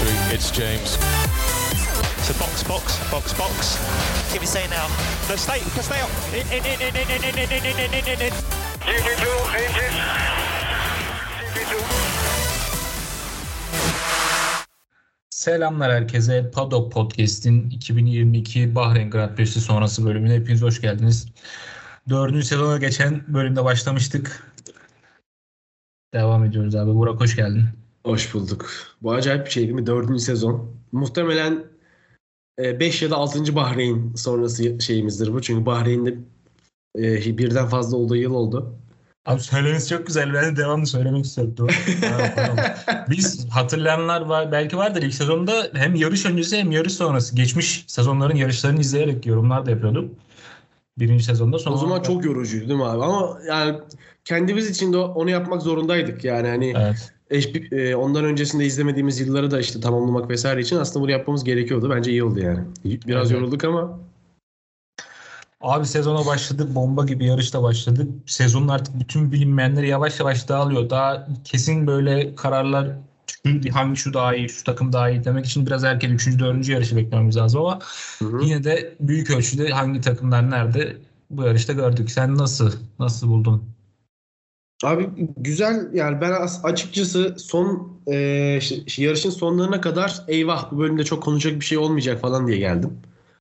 victory. It's James. So box, box, box, box. Give me say now. No, stay, stay up. In, in, in, in, in, in, in, in, in, in, in, in. GP2, engine. GP2. Selamlar herkese. Paddock Podcast'in 2022 Bahreyn Grand Prix'si sonrası bölümüne hepiniz hoş geldiniz. Dördüncü sezona geçen bölümde başlamıştık. Devam ediyoruz abi. Burak hoş geldin. Hoş bulduk. Bu acayip bir şey değil mi? Dördüncü sezon. Muhtemelen 5 ya da 6. Bahreyn sonrası şeyimizdir bu. Çünkü Bahreyn'de e, birden fazla olduğu yıl oldu. Abi söylemesi çok güzel. Ben de devamlı söylemek istedim. Biz hatırlayanlar var, belki vardır ilk sezonda hem yarış öncesi hem yarış sonrası geçmiş sezonların yarışlarını izleyerek yorumlar da yapıyordum. Birinci sezonda sonra. O zaman çok yorucuydu değil mi abi? Ama yani kendimiz için de onu yapmak zorundaydık. Yani hani Evet. E, ondan öncesinde izlemediğimiz yılları da işte tamamlamak vesaire için aslında bunu yapmamız gerekiyordu. Bence iyi oldu yani. Biraz Evet. yorulduk ama Abi sezona başladık. Bomba gibi yarışla başladık. Sezonun artık bütün bilinmeyenleri yavaş yavaş dağılıyor. Daha kesin böyle kararlar şu, hangi şu daha iyi, şu takım daha iyi demek için biraz erken 3. 4. yarışı beklememiz lazım ama Hı hı. yine de büyük ölçüde hangi takımlar nerede bu yarışta gördük. Sen nasıl nasıl buldun? Abi güzel yani ben as- açıkçası son e, ş- yarışın sonlarına kadar eyvah bu bölümde çok konuşacak bir şey olmayacak falan diye geldim.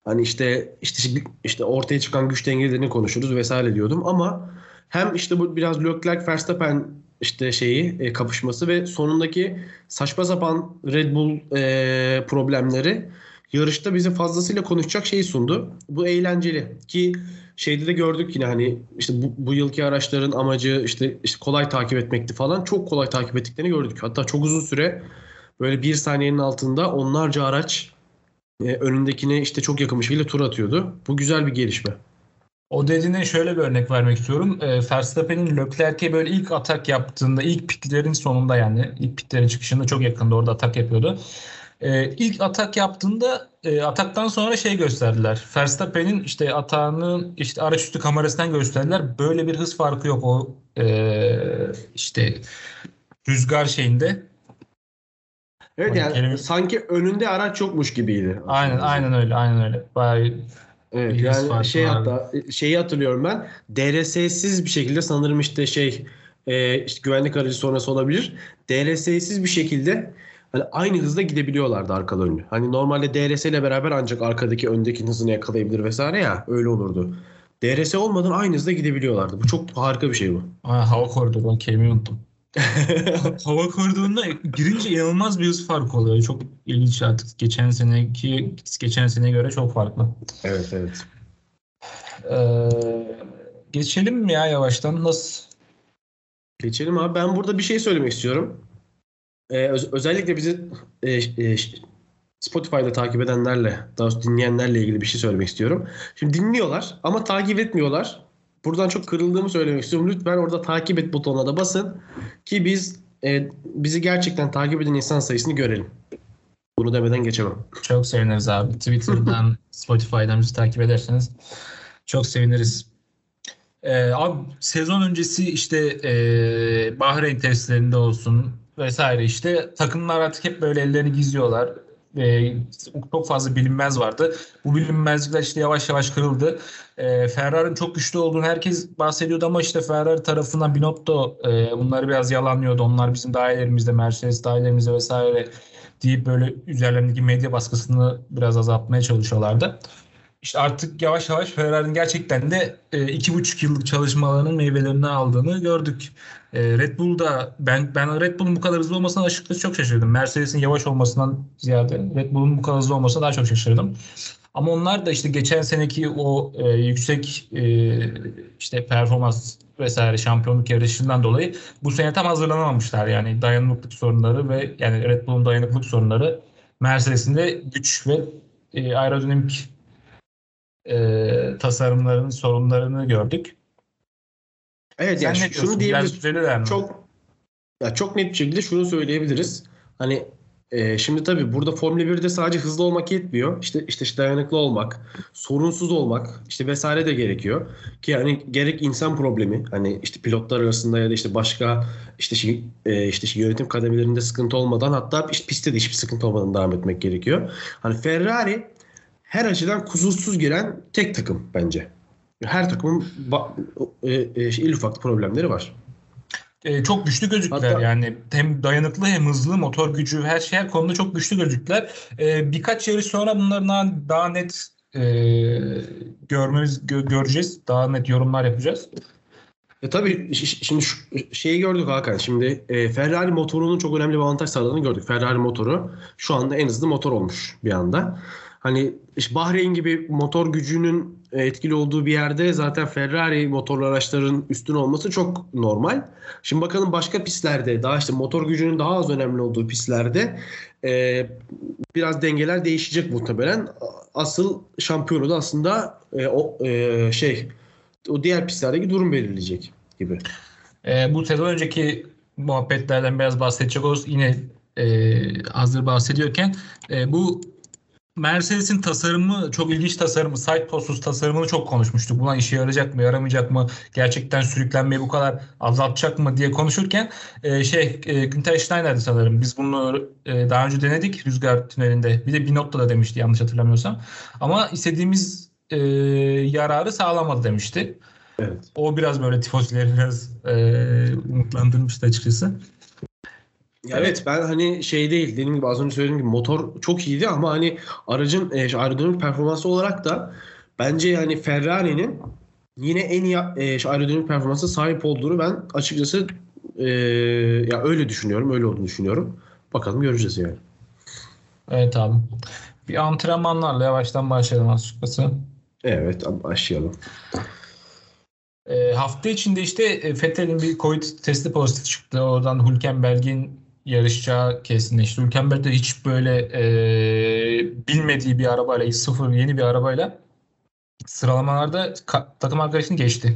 Hani işte işte işte ortaya çıkan güç dengelerini konuşuruz vesaire diyordum ama hem işte bu biraz Leclerc Verstappen işte şeyi e, kapışması ve sonundaki saçma sapan Red Bull e, problemleri yarışta bize fazlasıyla konuşacak şeyi sundu. Bu eğlenceli ki şeyde de gördük yine hani işte bu, bu yılki araçların amacı işte, işte kolay takip etmekti falan. Çok kolay takip ettiklerini gördük. Hatta çok uzun süre böyle bir saniyenin altında onlarca araç e, önündekine işte çok yakın bir şekilde tur atıyordu. Bu güzel bir gelişme. O dediğine şöyle bir örnek vermek istiyorum. E, Verstappen'in Leclerc'e böyle ilk atak yaptığında, ilk pitlerin sonunda yani ilk pitlerin çıkışında çok yakında orada atak yapıyordu. E, ilk atak yaptığında e, ataktan sonra şey gösterdiler. Verstappen'in işte atağını işte araç üstü kamerasından gösterdiler. Böyle bir hız farkı yok o e, işte rüzgar şeyinde. Evet Hani yani kelime- sanki önünde araç yokmuş gibiydi. Aynen aynen öyle aynen öyle. Bayağı Evet yani şey vardı. hatta şeyi hatırlıyorum ben. DRS'siz bir şekilde sanırım işte şey e, işte güvenlik aracı sonrası olabilir. DRS'siz bir şekilde hani aynı hızda gidebiliyorlardı arkalı önlü. Hani normalde DRS ile beraber ancak arkadaki öndekinin hızını yakalayabilir vesaire ya öyle olurdu. DRS olmadan aynı hızda gidebiliyorlardı. Bu çok harika bir şey bu. Aa, hava koridoru ben kelimeyi unuttum. hava koridoruna girince inanılmaz bir hız farkı oluyor. Çok ilginç artık. Geçen seneki geçen seneye göre çok farklı. evet evet. Ee, geçelim mi ya yavaştan? Nasıl? Geçelim abi. Ben burada bir şey söylemek istiyorum. Ee, öz- özellikle bizi e, e, Spotify'da takip edenlerle, daha doğrusu dinleyenlerle ilgili bir şey söylemek istiyorum. Şimdi dinliyorlar ama takip etmiyorlar. Buradan çok kırıldığımı söylemek istiyorum. Lütfen orada takip et butonuna da basın ki biz e, bizi gerçekten takip eden insan sayısını görelim. Bunu demeden geçemem. Çok seviniriz abi. Twitter'dan, Spotify'dan bizi takip ederseniz çok seviniriz. Ee, abi sezon öncesi işte e, Bahreyn testlerinde olsun vesaire işte takımlar artık hep böyle ellerini gizliyorlar. Ve çok fazla bilinmez vardı. Bu bilinmezlikler işte yavaş yavaş kırıldı. E, Ferrari'nin çok güçlü olduğunu herkes bahsediyordu ama işte Ferrari tarafından Binotto e, bunları biraz yalanlıyordu. Onlar bizim dahillerimizde, Mercedes dahillerimizde vesaire deyip böyle üzerlerindeki medya baskısını biraz azaltmaya çalışıyorlardı. İşte artık yavaş yavaş Ferrari'nin gerçekten de e, iki buçuk yıllık çalışmalarının meyvelerini aldığını gördük. E, Red Bull'da ben ben Red Bull'un bu kadar hızlı olmasına açıkçası çok şaşırdım. Mercedes'in yavaş olmasından ziyade Red Bull'un bu kadar hızlı olmasına daha çok şaşırdım. Ama onlar da işte geçen seneki o e, yüksek e, işte performans vesaire şampiyonluk yarışından dolayı bu sene tam hazırlanamamışlar. Yani dayanıklılık sorunları ve yani Red Bull'un dayanıklılık sorunları Mercedes'in de güç ve e, aerodinamik e, tasarımlarının sorunlarını gördük. Evet Sen yani ne şunu diyebiliriz. Çok ya çok net bir şekilde şunu söyleyebiliriz. Hani e, şimdi tabii burada Formula 1'de sadece hızlı olmak yetmiyor. İşte işte, işte dayanıklı olmak, sorunsuz olmak işte vesaire de gerekiyor. Ki yani gerek insan problemi hani işte pilotlar arasında ya da işte başka işte şey, e, işte şey yönetim kademelerinde sıkıntı olmadan hatta işte pistte de hiçbir sıkıntı olmadan devam etmek gerekiyor. Hani Ferrari her açıdan kusursuz giren tek takım bence. Her takımın e, e, şey, il ufak problemleri var. e, çok güçlü gözüktüler Hatta- yani hem dayanıklı hem hızlı motor gücü her şey her konuda çok güçlü gözüktüler. E, birkaç yarış sonra bunların daha, daha net e, görmemiz gö- göreceğiz. Daha net yorumlar yapacağız. E tabii şimdi şu şeyi gördük Hakan. Şimdi e, Ferrari motorunun çok önemli bir avantaj sağladığını gördük. Ferrari motoru şu anda en hızlı motor olmuş bir anda. Hani işte Bahreyn gibi motor gücünün e, etkili olduğu bir yerde zaten Ferrari motorlu araçların üstün olması çok normal. Şimdi bakalım başka pistlerde daha işte motor gücünün daha az önemli olduğu pistlerde e, biraz dengeler değişecek muhtemelen. Asıl şampiyonu da aslında e, o e, şey o diğer pistlerdeki durum belirleyecek gibi. E, bu sezon önceki muhabbetlerden biraz bahsedecek oluruz. Yine e, hazır bahsediyorken e, bu Mercedes'in tasarımı çok ilginç tasarımı, side postus tasarımını çok konuşmuştuk. Buna işe yarayacak mı, yaramayacak mı? Gerçekten sürüklenmeyi bu kadar azaltacak mı diye konuşurken e, şey e, Günther Steiner'di sanırım. Biz bunu e, daha önce denedik rüzgar tünelinde. Bir de Binotto da demişti yanlış hatırlamıyorsam. Ama istediğimiz e, yararı sağlamadı demişti. Evet. O biraz böyle tifosileri biraz e, umutlandırmıştı açıkçası. Ya evet ben hani şey değil dediğim gibi az önce söylediğim gibi motor çok iyiydi ama hani aracın e, aerodinamik performansı olarak da bence yani Ferrari'nin yine en iyi e, aerodinamik performansa sahip olduğunu ben açıkçası e, ya öyle düşünüyorum öyle olduğunu düşünüyorum. Bakalım göreceğiz yani. Evet abi. Bir antrenmanlarla yavaştan başlayalım açıkçası. Evet başlayalım. E, hafta içinde işte e, Vettel'in bir Covid testi pozitif çıktı. Oradan Hülkenberg'in yarışacağı kesinleşti. Hülkenberg de hiç böyle e, bilmediği bir arabayla, sıfır yeni bir arabayla sıralamalarda takım arkadaşını geçti.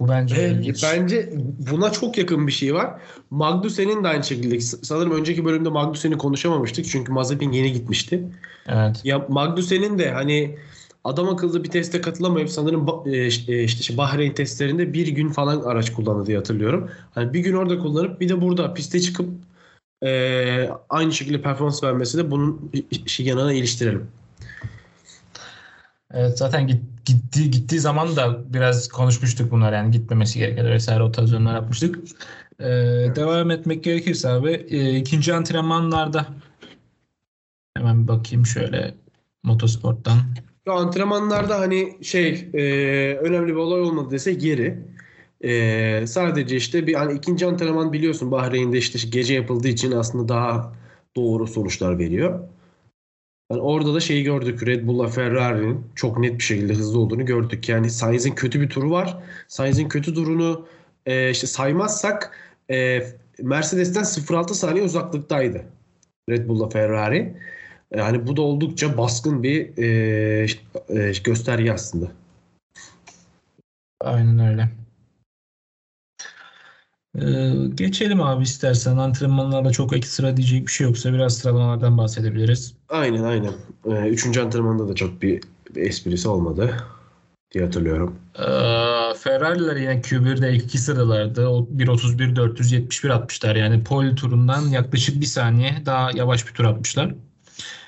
Bu bence Evet, ilginç. bence buna çok yakın bir şey var. Magnussen'in de aynı şekilde. Sanırım önceki bölümde Magnussen'i konuşamamıştık. Çünkü Mazepin yeni gitmişti. Evet. Ya Magnussen'in de hani adam akıllı bir teste katılamayıp sanırım ba- e, işte, e, işte Bahreyn testlerinde bir gün falan araç kullandı diye hatırlıyorum. Hani bir gün orada kullanıp bir de burada piste çıkıp e, aynı şekilde performans vermesi de bunun yanına iliştirelim. Evet zaten git, gitti gittiği zaman da biraz konuşmuştuk bunlar yani gitmemesi gereken vesaire o tarz yapmıştık. Ee, devam etmek gerekirse abi e, ikinci antrenmanlarda hemen bakayım şöyle motosporttan. Şu antrenmanlarda hani şey e, önemli bir olay olmadı desek yeri. E, sadece işte bir hani ikinci antrenman biliyorsun Bahreyn'de işte gece yapıldığı için aslında daha doğru sonuçlar veriyor. Yani orada da şeyi gördük. Red Bull'la Ferrari'nin çok net bir şekilde hızlı olduğunu gördük. Yani Sainz'in kötü bir turu var. Sainz'in kötü turunu e, işte saymazsak e, Mercedes'ten 0.6 saniye uzaklıktaydı. Red Bull'la Ferrari. Yani bu da oldukça baskın bir e, e, gösterge aslında. Aynen öyle. Ee, geçelim abi istersen antrenmanlarda çok ekstra diyecek bir şey yoksa biraz sıralamalardan bahsedebiliriz. Aynen aynen. E, üçüncü antrenmanda da çok bir, bir esprisi olmadı diye hatırlıyorum. Ee, Ferrari'ler yine Q1'de ilk iki sıralarda o 1.31 471 atmışlar. Yani pole turundan yaklaşık bir saniye daha yavaş bir tur atmışlar.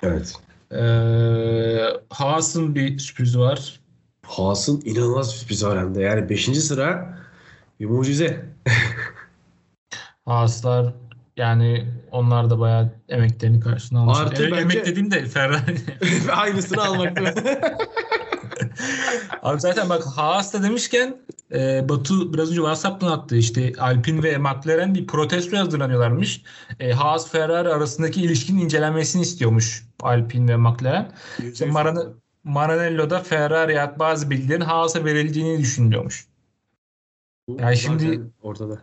Evet. Ee, Haas'ın bir sürprizi var. Haas'ın inanılmaz bir sürpriz var hem de. Yani 5. sıra bir mucize. Haas'lar yani onlar da bayağı emeklerini karşına almışlar. Artı Emek- bence- Emek dediğim de Ferrari. Aynısını almak? Abi zaten bak Haas'ta demişken e, Batu biraz önce WhatsApp'tan attı işte Alpine ve McLaren bir protesto hazırlanıyorlarmış. E, Haas Ferrari arasındaki ilişkinin incelenmesini istiyormuş Alpine ve McLaren. İşte Maran Maranello'da Ferrari'ye bazı bilgilerin Haas'a verildiğini düşünüyormuş. Yani şimdi- ortada.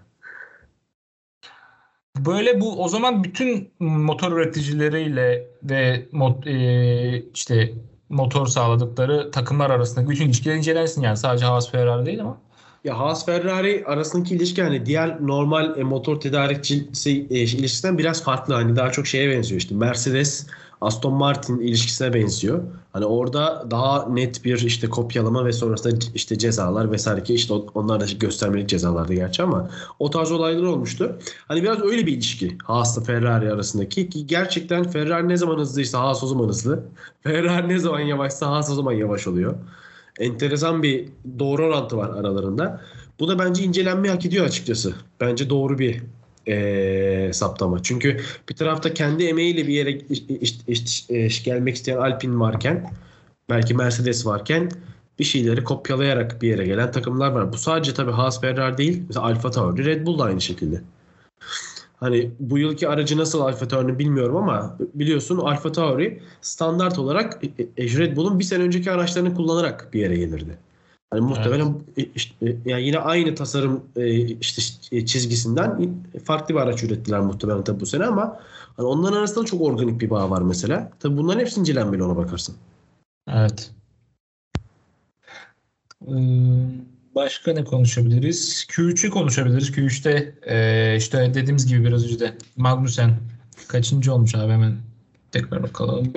Böyle bu o zaman bütün motor üreticileriyle ve mot, e, işte motor sağladıkları takımlar arasındaki bütün ilişkiler incelensin yani. Sadece Haas Ferrari değil ama. Ya Haas Ferrari arasındaki ilişki hani diğer normal e, motor tedarikçisi e, ilişkisinden biraz farklı. Hani daha çok şeye benziyor işte. Mercedes Aston Martin ilişkisine benziyor. Hani orada daha net bir işte kopyalama ve sonrasında işte cezalar vesaire ki işte onlar da göstermelik cezalardı gerçi ama o tarz olaylar olmuştu. Hani biraz öyle bir ilişki Haas'la Ferrari arasındaki ki gerçekten Ferrari ne zaman hızlıysa Haas o zaman hızlı. Ferrari ne zaman yavaşsa Haas o zaman yavaş oluyor. Enteresan bir doğru orantı var aralarında. Bu da bence incelenmeyi hak ediyor açıkçası. Bence doğru bir e, saptama. Çünkü bir tarafta kendi emeğiyle bir yere işte, işte, e, gelmek isteyen Alpine varken belki Mercedes varken bir şeyleri kopyalayarak bir yere gelen takımlar var. Bu sadece tabii Haas Ferrari değil. Mesela Alfa Tauri, Red Bull da aynı şekilde. Hani bu yılki aracı nasıl Alfa Tauri'nin bilmiyorum ama biliyorsun Alfa Tauri standart olarak e, e, Red Bull'un bir sene önceki araçlarını kullanarak bir yere gelirdi. Hani muhtemelen evet. işte, yani yine aynı tasarım işte çizgisinden farklı bir araç ürettiler muhtemelen tabii bu sene ama hani onların arasında çok organik bir bağ var mesela. Tabii bunların hepsi incelenmeli ona bakarsın. Evet. Başka ne konuşabiliriz? Q3'ü konuşabiliriz. Q3'te e, işte dediğimiz gibi biraz önce de Magnussen kaçıncı olmuş abi hemen tekrar bakalım.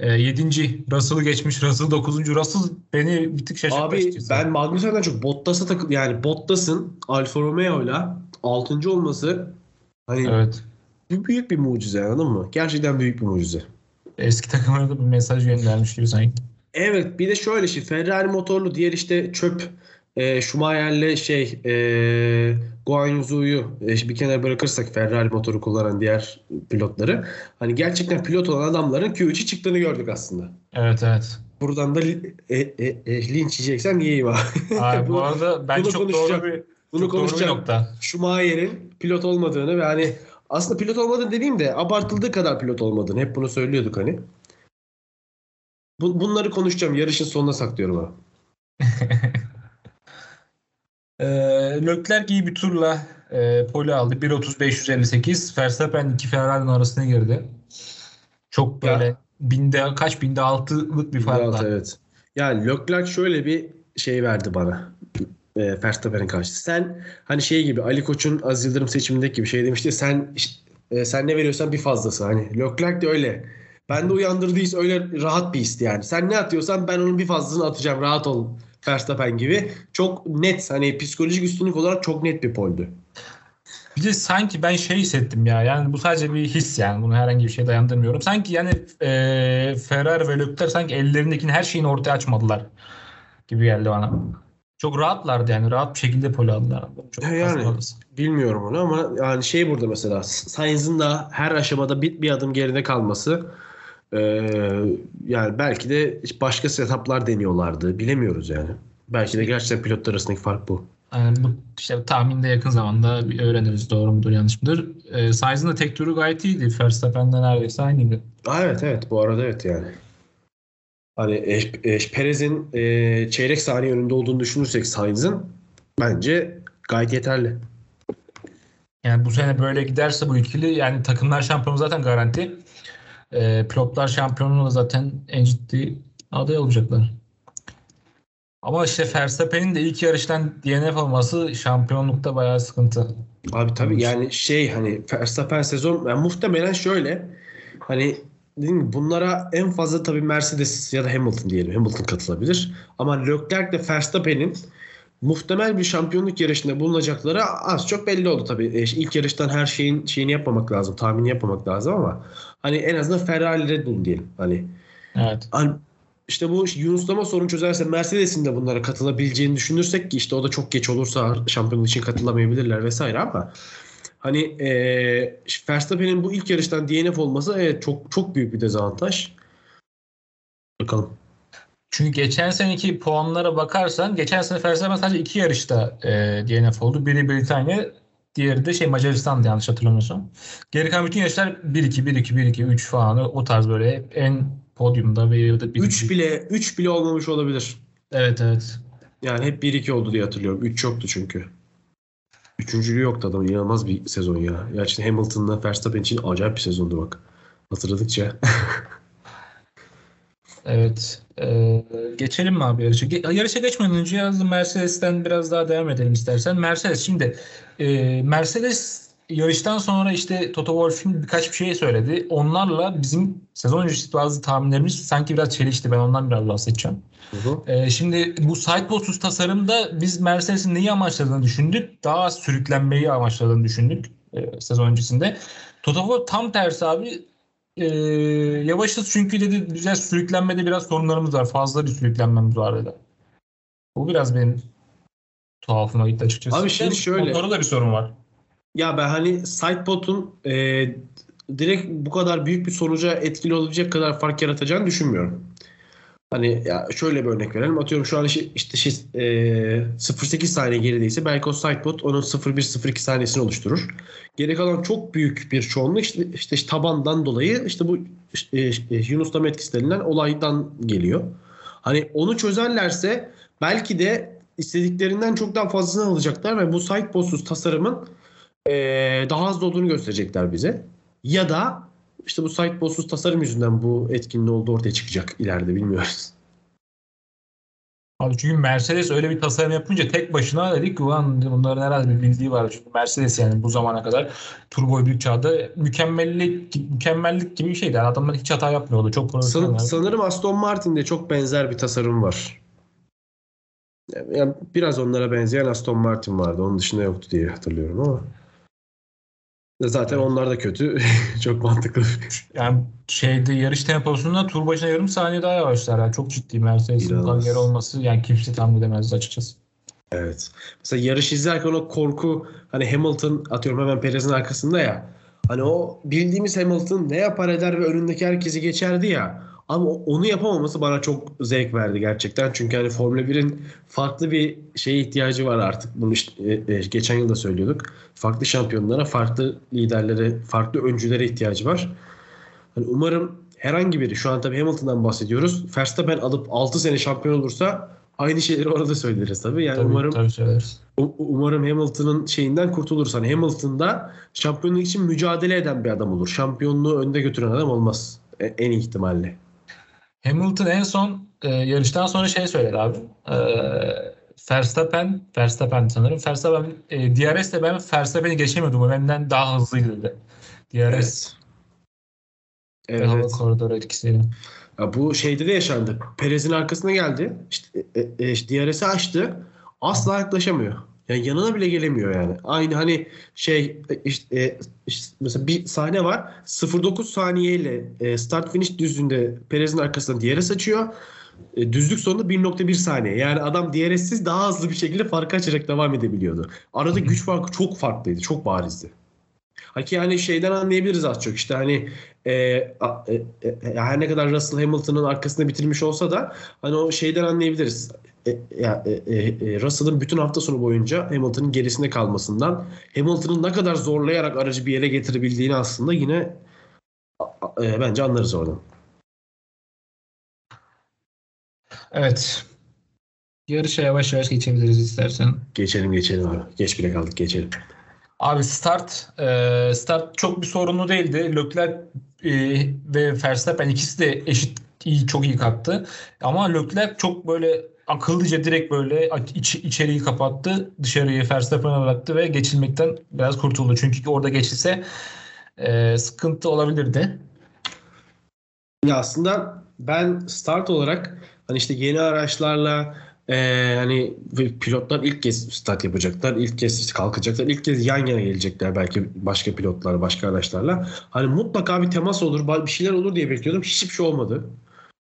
E, yedinci Russell'ı geçmiş. Russell dokuzuncu. Russell beni bir tık şaşırttı. Abi açıkçası. ben Magnussen'den çok Bottas'a takıl yani Bottas'ın Alfa Romeo'yla altıncı olması hani evet. büyük bir mucize anladın mı? Gerçekten büyük bir mucize. Eski takımlara da bir mesaj göndermiş gibi sanki. Evet bir de şöyle şey Ferrari motorlu diğer işte çöp e, Schumacher'le şey e, Guan Yuzu'yu e, bir kenara bırakırsak Ferrari motoru kullanan diğer pilotları hani gerçekten pilot olan adamların Q3'ü çıktığını gördük aslında. Evet evet. Buradan da e, e, e, linç yiyeceksem yiyeyim abi. Abi, bu arada bence çok doğru bir bunu çok konuşacağım. Doğru bir nokta. Schumacher'in pilot olmadığını ve hani aslında pilot olmadığını dediğim de abartıldığı kadar pilot olmadığını hep bunu söylüyorduk hani. Bu, bunları konuşacağım. Yarışın sonuna saklıyorum abi. e, Leclerc iyi bir turla e, pole aldı. 1.30-558. Verstappen iki Ferrari'nin arasına girdi. Çok böyle ya. binde kaç binde altılık bir fark var. Evet. Yani Leclerc şöyle bir şey verdi bana. E, Verstappen'in karşı. Sen hani şey gibi Ali Koç'un Aziz Yıldırım seçimindeki gibi şey demişti. Sen e, sen ne veriyorsan bir fazlası. Hani Leclerc de öyle. Ben de uyandırdıysa öyle rahat bir isti yani. Sen ne atıyorsan ben onun bir fazlasını atacağım. Rahat ol. Verstappen gibi. Çok net hani psikolojik üstünlük olarak çok net bir poldü. Bir de sanki ben şey hissettim ya yani bu sadece bir his yani bunu herhangi bir şeye dayandırmıyorum. Sanki yani e, Ferrari ve Leclerc sanki ellerindekini her şeyini ortaya açmadılar gibi geldi bana. Çok rahatlardı yani rahat bir şekilde pole aldılar. Çok yani bilmiyorum onu ama yani şey burada mesela Sainz'ın da her aşamada bir, bir adım geride kalması ee, yani belki de başka setuplar deniyorlardı. Bilemiyoruz yani. Belki de gerçekten pilotlar arasındaki fark bu. Yani bu işte tahminde yakın zamanda bir öğreniriz doğru mudur yanlış mıdır. E, Sainz'ın da tek turu gayet iyiydi. Verstappen'de neredeyse aynıydı. Evet evet bu arada evet yani. Hani e, e, Perez'in e, çeyrek saniye önünde olduğunu düşünürsek Sainz'ın bence gayet yeterli. Yani bu sene böyle giderse bu ikili yani takımlar şampiyonu zaten garanti e, pilotlar şampiyonluğuna zaten en ciddi aday olacaklar. Ama işte Verstappen'in de ilk yarıştan DNF olması şampiyonlukta bayağı sıkıntı. Abi tabii yani şey hani Verstappen sezon yani muhtemelen şöyle hani gibi bunlara en fazla tabii Mercedes ya da Hamilton diyelim. Hamilton katılabilir. Ama Leclerc ile Verstappen'in muhtemel bir şampiyonluk yarışında bulunacakları az çok belli oldu tabii. E, ilk yarıştan her şeyin şeyini yapmamak lazım, tahmini yapmamak lazım ama hani en azından Ferrari Red Bull diyelim. Hani Evet. Hani işte bu Yunuslama sorun çözerse Mercedes'in de bunlara katılabileceğini düşünürsek ki işte o da çok geç olursa şampiyonluk için katılamayabilirler vesaire ama hani e, Verstappen'in bu ilk yarıştan DNF olması evet çok çok büyük bir dezavantaj. Bakalım. Çünkü geçen seneki puanlara bakarsan geçen sene Verstappen sadece iki yarışta e, DNF oldu. Biri Britanya, diğeri de şey Macaristan'dı yanlış hatırlamıyorsam. Geri kalan bütün yarışlar 1-2, 1-2, 1-2, 3 falan o tarz böyle en podyumda ve ya da 3 bile 3 bile olmamış olabilir. Evet evet. Yani hep 1-2 oldu diye hatırlıyorum. 3 yoktu çünkü. Üçüncülüğü yoktu adam. İnanılmaz bir sezon ya. Gerçekten Hamilton'la Verstappen için acayip bir sezondu bak. Hatırladıkça. Evet. Ee, geçelim mi abi yarışa? Ge- yarışa geçmeden önce yazdım Mercedes'ten biraz daha devam edelim istersen. Mercedes şimdi e, Mercedes yarıştan sonra işte Toto Wolff'in birkaç bir şey söyledi. Onlarla bizim sezon öncesi bazı tahminlerimiz sanki biraz çelişti. Ben ondan biraz bahsedeceğim. Ee, şimdi bu sidepost'uz tasarımda biz Mercedes'in neyi amaçladığını düşündük. Daha sürüklenmeyi amaçladığını düşündük e, sezon öncesinde. Toto Wolff tam tersi abi e, yavaşız çünkü dedi güzel sürüklenmede biraz sorunlarımız var. Fazla bir sürüklenmemiz var dedi. Bu biraz benim tuhafıma gitti açıkçası. Abi şimdi şöyle- Motorda da bir sorun var. Ya ben hani sidepod'un e, direkt bu kadar büyük bir sonuca etkili olabilecek kadar fark yaratacağını düşünmüyorum. Hani ya şöyle bir örnek verelim. Atıyorum şu an işte, işte şey, e, 0.8 saniye gerideyse belki o sidepod onun 0.1-0.2 saniyesini oluşturur. Geri kalan çok büyük bir çoğunluk işte, işte, işte tabandan dolayı işte bu işte, e, Yunus'ta etkisi denilen olaydan geliyor. Hani onu çözerlerse belki de istediklerinden çok daha fazlasını alacaklar ve bu sidepodsuz tasarımın ee, daha hızlı olduğunu gösterecekler bize. Ya da işte bu site boss'uz tasarım yüzünden bu etkinliği olduğu ortaya çıkacak ileride bilmiyoruz. Abi çünkü Mercedes öyle bir tasarım yapınca tek başına dedik ki ulan bunların herhalde bir bildiği var. Çünkü Mercedes yani bu zamana kadar turbo büyük çağda mükemmellik mükemmellik gibi bir şeydi. Yani adamlar hiç hata yapmıyordu. Çok profesyonel. San- sanırım Aston Martin'de çok benzer bir tasarım var. Yani biraz onlara benzeyen Aston Martin vardı. Onun dışında yoktu diye hatırlıyorum ama. Zaten onlar da kötü. çok mantıklı. Yani şeyde yarış temposunda tur başına yarım saniye daha yavaşlar. Yani çok ciddi Mercedes'in bu kadar İnanılmaz. geri olması yani kimse tahmin edemez açıkçası. Evet. Mesela yarış izlerken o korku hani Hamilton atıyorum hemen Perez'in arkasında ya. Hani o bildiğimiz Hamilton ne yapar eder ve önündeki herkesi geçerdi ya. Ama onu yapamaması bana çok zevk verdi gerçekten. Çünkü hani Formula 1'in farklı bir şeye ihtiyacı var artık. Bunu işte, e, e, geçen yıl da söylüyorduk. Farklı şampiyonlara, farklı liderlere, farklı öncülere ihtiyacı var. Hani umarım herhangi biri şu an tabii Hamilton'dan bahsediyoruz. Verstappen alıp 6 sene şampiyon olursa aynı şeyleri orada söyleriz tabii. Yani Tabii, umarım tabii söyleriz. Umarım Hamilton'ın şeyinden kurtuluruz. Hani Hamilton'da şampiyonluk için mücadele eden bir adam olur. Şampiyonluğu önde götüren adam olmaz. E- en iyi ihtimalle. Hamilton en son e, yarıştan sonra şey söyledi abi. E, Verstappen, Verstappen sanırım. Verstappen, e, DRS'te ben Verstappen'i geçemiyordum. Benden daha hızlıydı dedi. DRS Evet. ve hava Evet. koridoru etkisiyle. Ya bu şeyde de yaşandı. Perez'in arkasına geldi. İşte, e, e, işte DRS'i açtı. Asla yaklaşamıyor. Yani yanına bile gelemiyor yani. Aynı hani şey işte, e, işte mesela bir sahne var. 0.9 saniyeyle e, start finish düzlüğünde Perez'in arkasından DRS açıyor. E, düzlük sonunda 1.1 saniye. Yani adam DRS'siz daha hızlı bir şekilde farkı açarak devam edebiliyordu. Arada güç farkı çok farklıydı. Çok barizdi. Haki yani şeyden anlayabiliriz az çok işte hani e, e, e, her ne kadar Russell Hamilton'ın arkasında bitirmiş olsa da hani o şeyden anlayabiliriz. E, ya, e, e, e, Russell'ın bütün hafta sonu boyunca Hamilton'ın gerisinde kalmasından Hamilton'ın ne kadar zorlayarak aracı bir yere getirebildiğini aslında yine e, bence anlarız oradan. Evet. Yarışa yavaş yavaş geçebiliriz istersen. Geçelim geçelim abi. Geç bile kaldık geçelim. Abi start e, start çok bir sorunlu değildi. Leclerc e, ve Verstappen ikisi de eşit iyi çok iyi kattı. Ama Leclerc çok böyle akıllıca direkt böyle iç, içeriği kapattı. Dışarıyı Verstappen'e bıraktı ve geçilmekten biraz kurtuldu. Çünkü orada geçilse e, sıkıntı olabilirdi. Ya aslında ben start olarak hani işte yeni araçlarla e, hani pilotlar ilk kez start yapacaklar, ilk kez kalkacaklar, ilk kez yan yana gelecekler belki başka pilotlar, başka araçlarla. Hani mutlaka bir temas olur, bir şeyler olur diye bekliyordum. Hiçbir şey olmadı.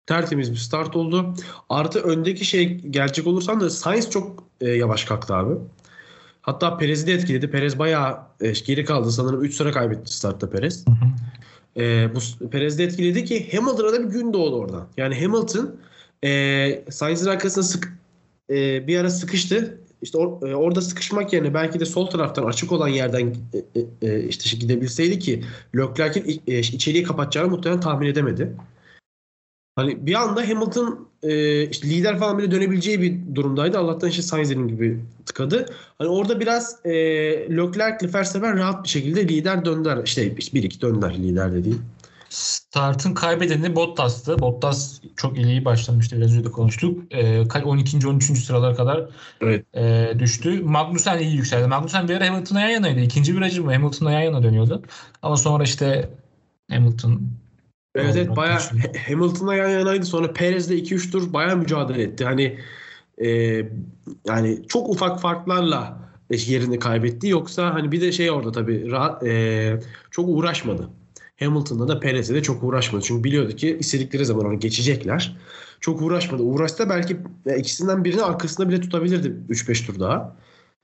Tertemiz bir start oldu. Artı öndeki şey gelecek olursam da Sainz çok e, yavaş kalktı abi. Hatta Perez'i de etkiledi. Perez bayağı e, geri kaldı. Sanırım 3 sıra kaybetti startta Perez. E, bu Perez de etkiledi ki Hamilton'a da bir gün doğdu oradan. Yani Hamilton e, Sainz'in arkasına sık e, bir ara sıkıştı. İşte or- e, orada sıkışmak yerine belki de sol taraftan açık olan yerden e, e, e, işte gidebilseydi ki Leclerc'in e, içeriği kapatacağını muhtemelen tahmin edemedi. Hani bir anda Hamilton e, işte lider falan bile dönebileceği bir durumdaydı. Allah'tan işte Sainz'in gibi tıkadı. Hani orada biraz e, Leclerc ile Verstappen rahat bir şekilde lider döndüler. İşte 1-2 döndüler lider de değil. Start'ın kaybedeni Bottas'tı. Bottas çok iyi başlamıştı. Biraz önce de konuştuk. Ee, 12. 13. sıralara kadar Evet. e, düştü. Magnussen iyi yükseldi. Magnussen bir ara Hamilton'a yan yanaydı. İkinci virajı mı Hamilton'a yan yana dönüyordu. Ama sonra işte Hamilton Evet evet. Ha- Hamilton'la yan yanaydı. Sonra Perez'le 2-3 tur bayağı mücadele etti. Hani e, yani çok ufak farklarla yerini kaybetti. Yoksa hani bir de şey orada tabii rahat, e, çok uğraşmadı. Hamilton'da da Perez'le de çok uğraşmadı. Çünkü biliyordu ki istedikleri zaman onu geçecekler. Çok uğraşmadı. Uğraşsa belki ikisinden birini arkasında bile tutabilirdi 3-5 tur daha.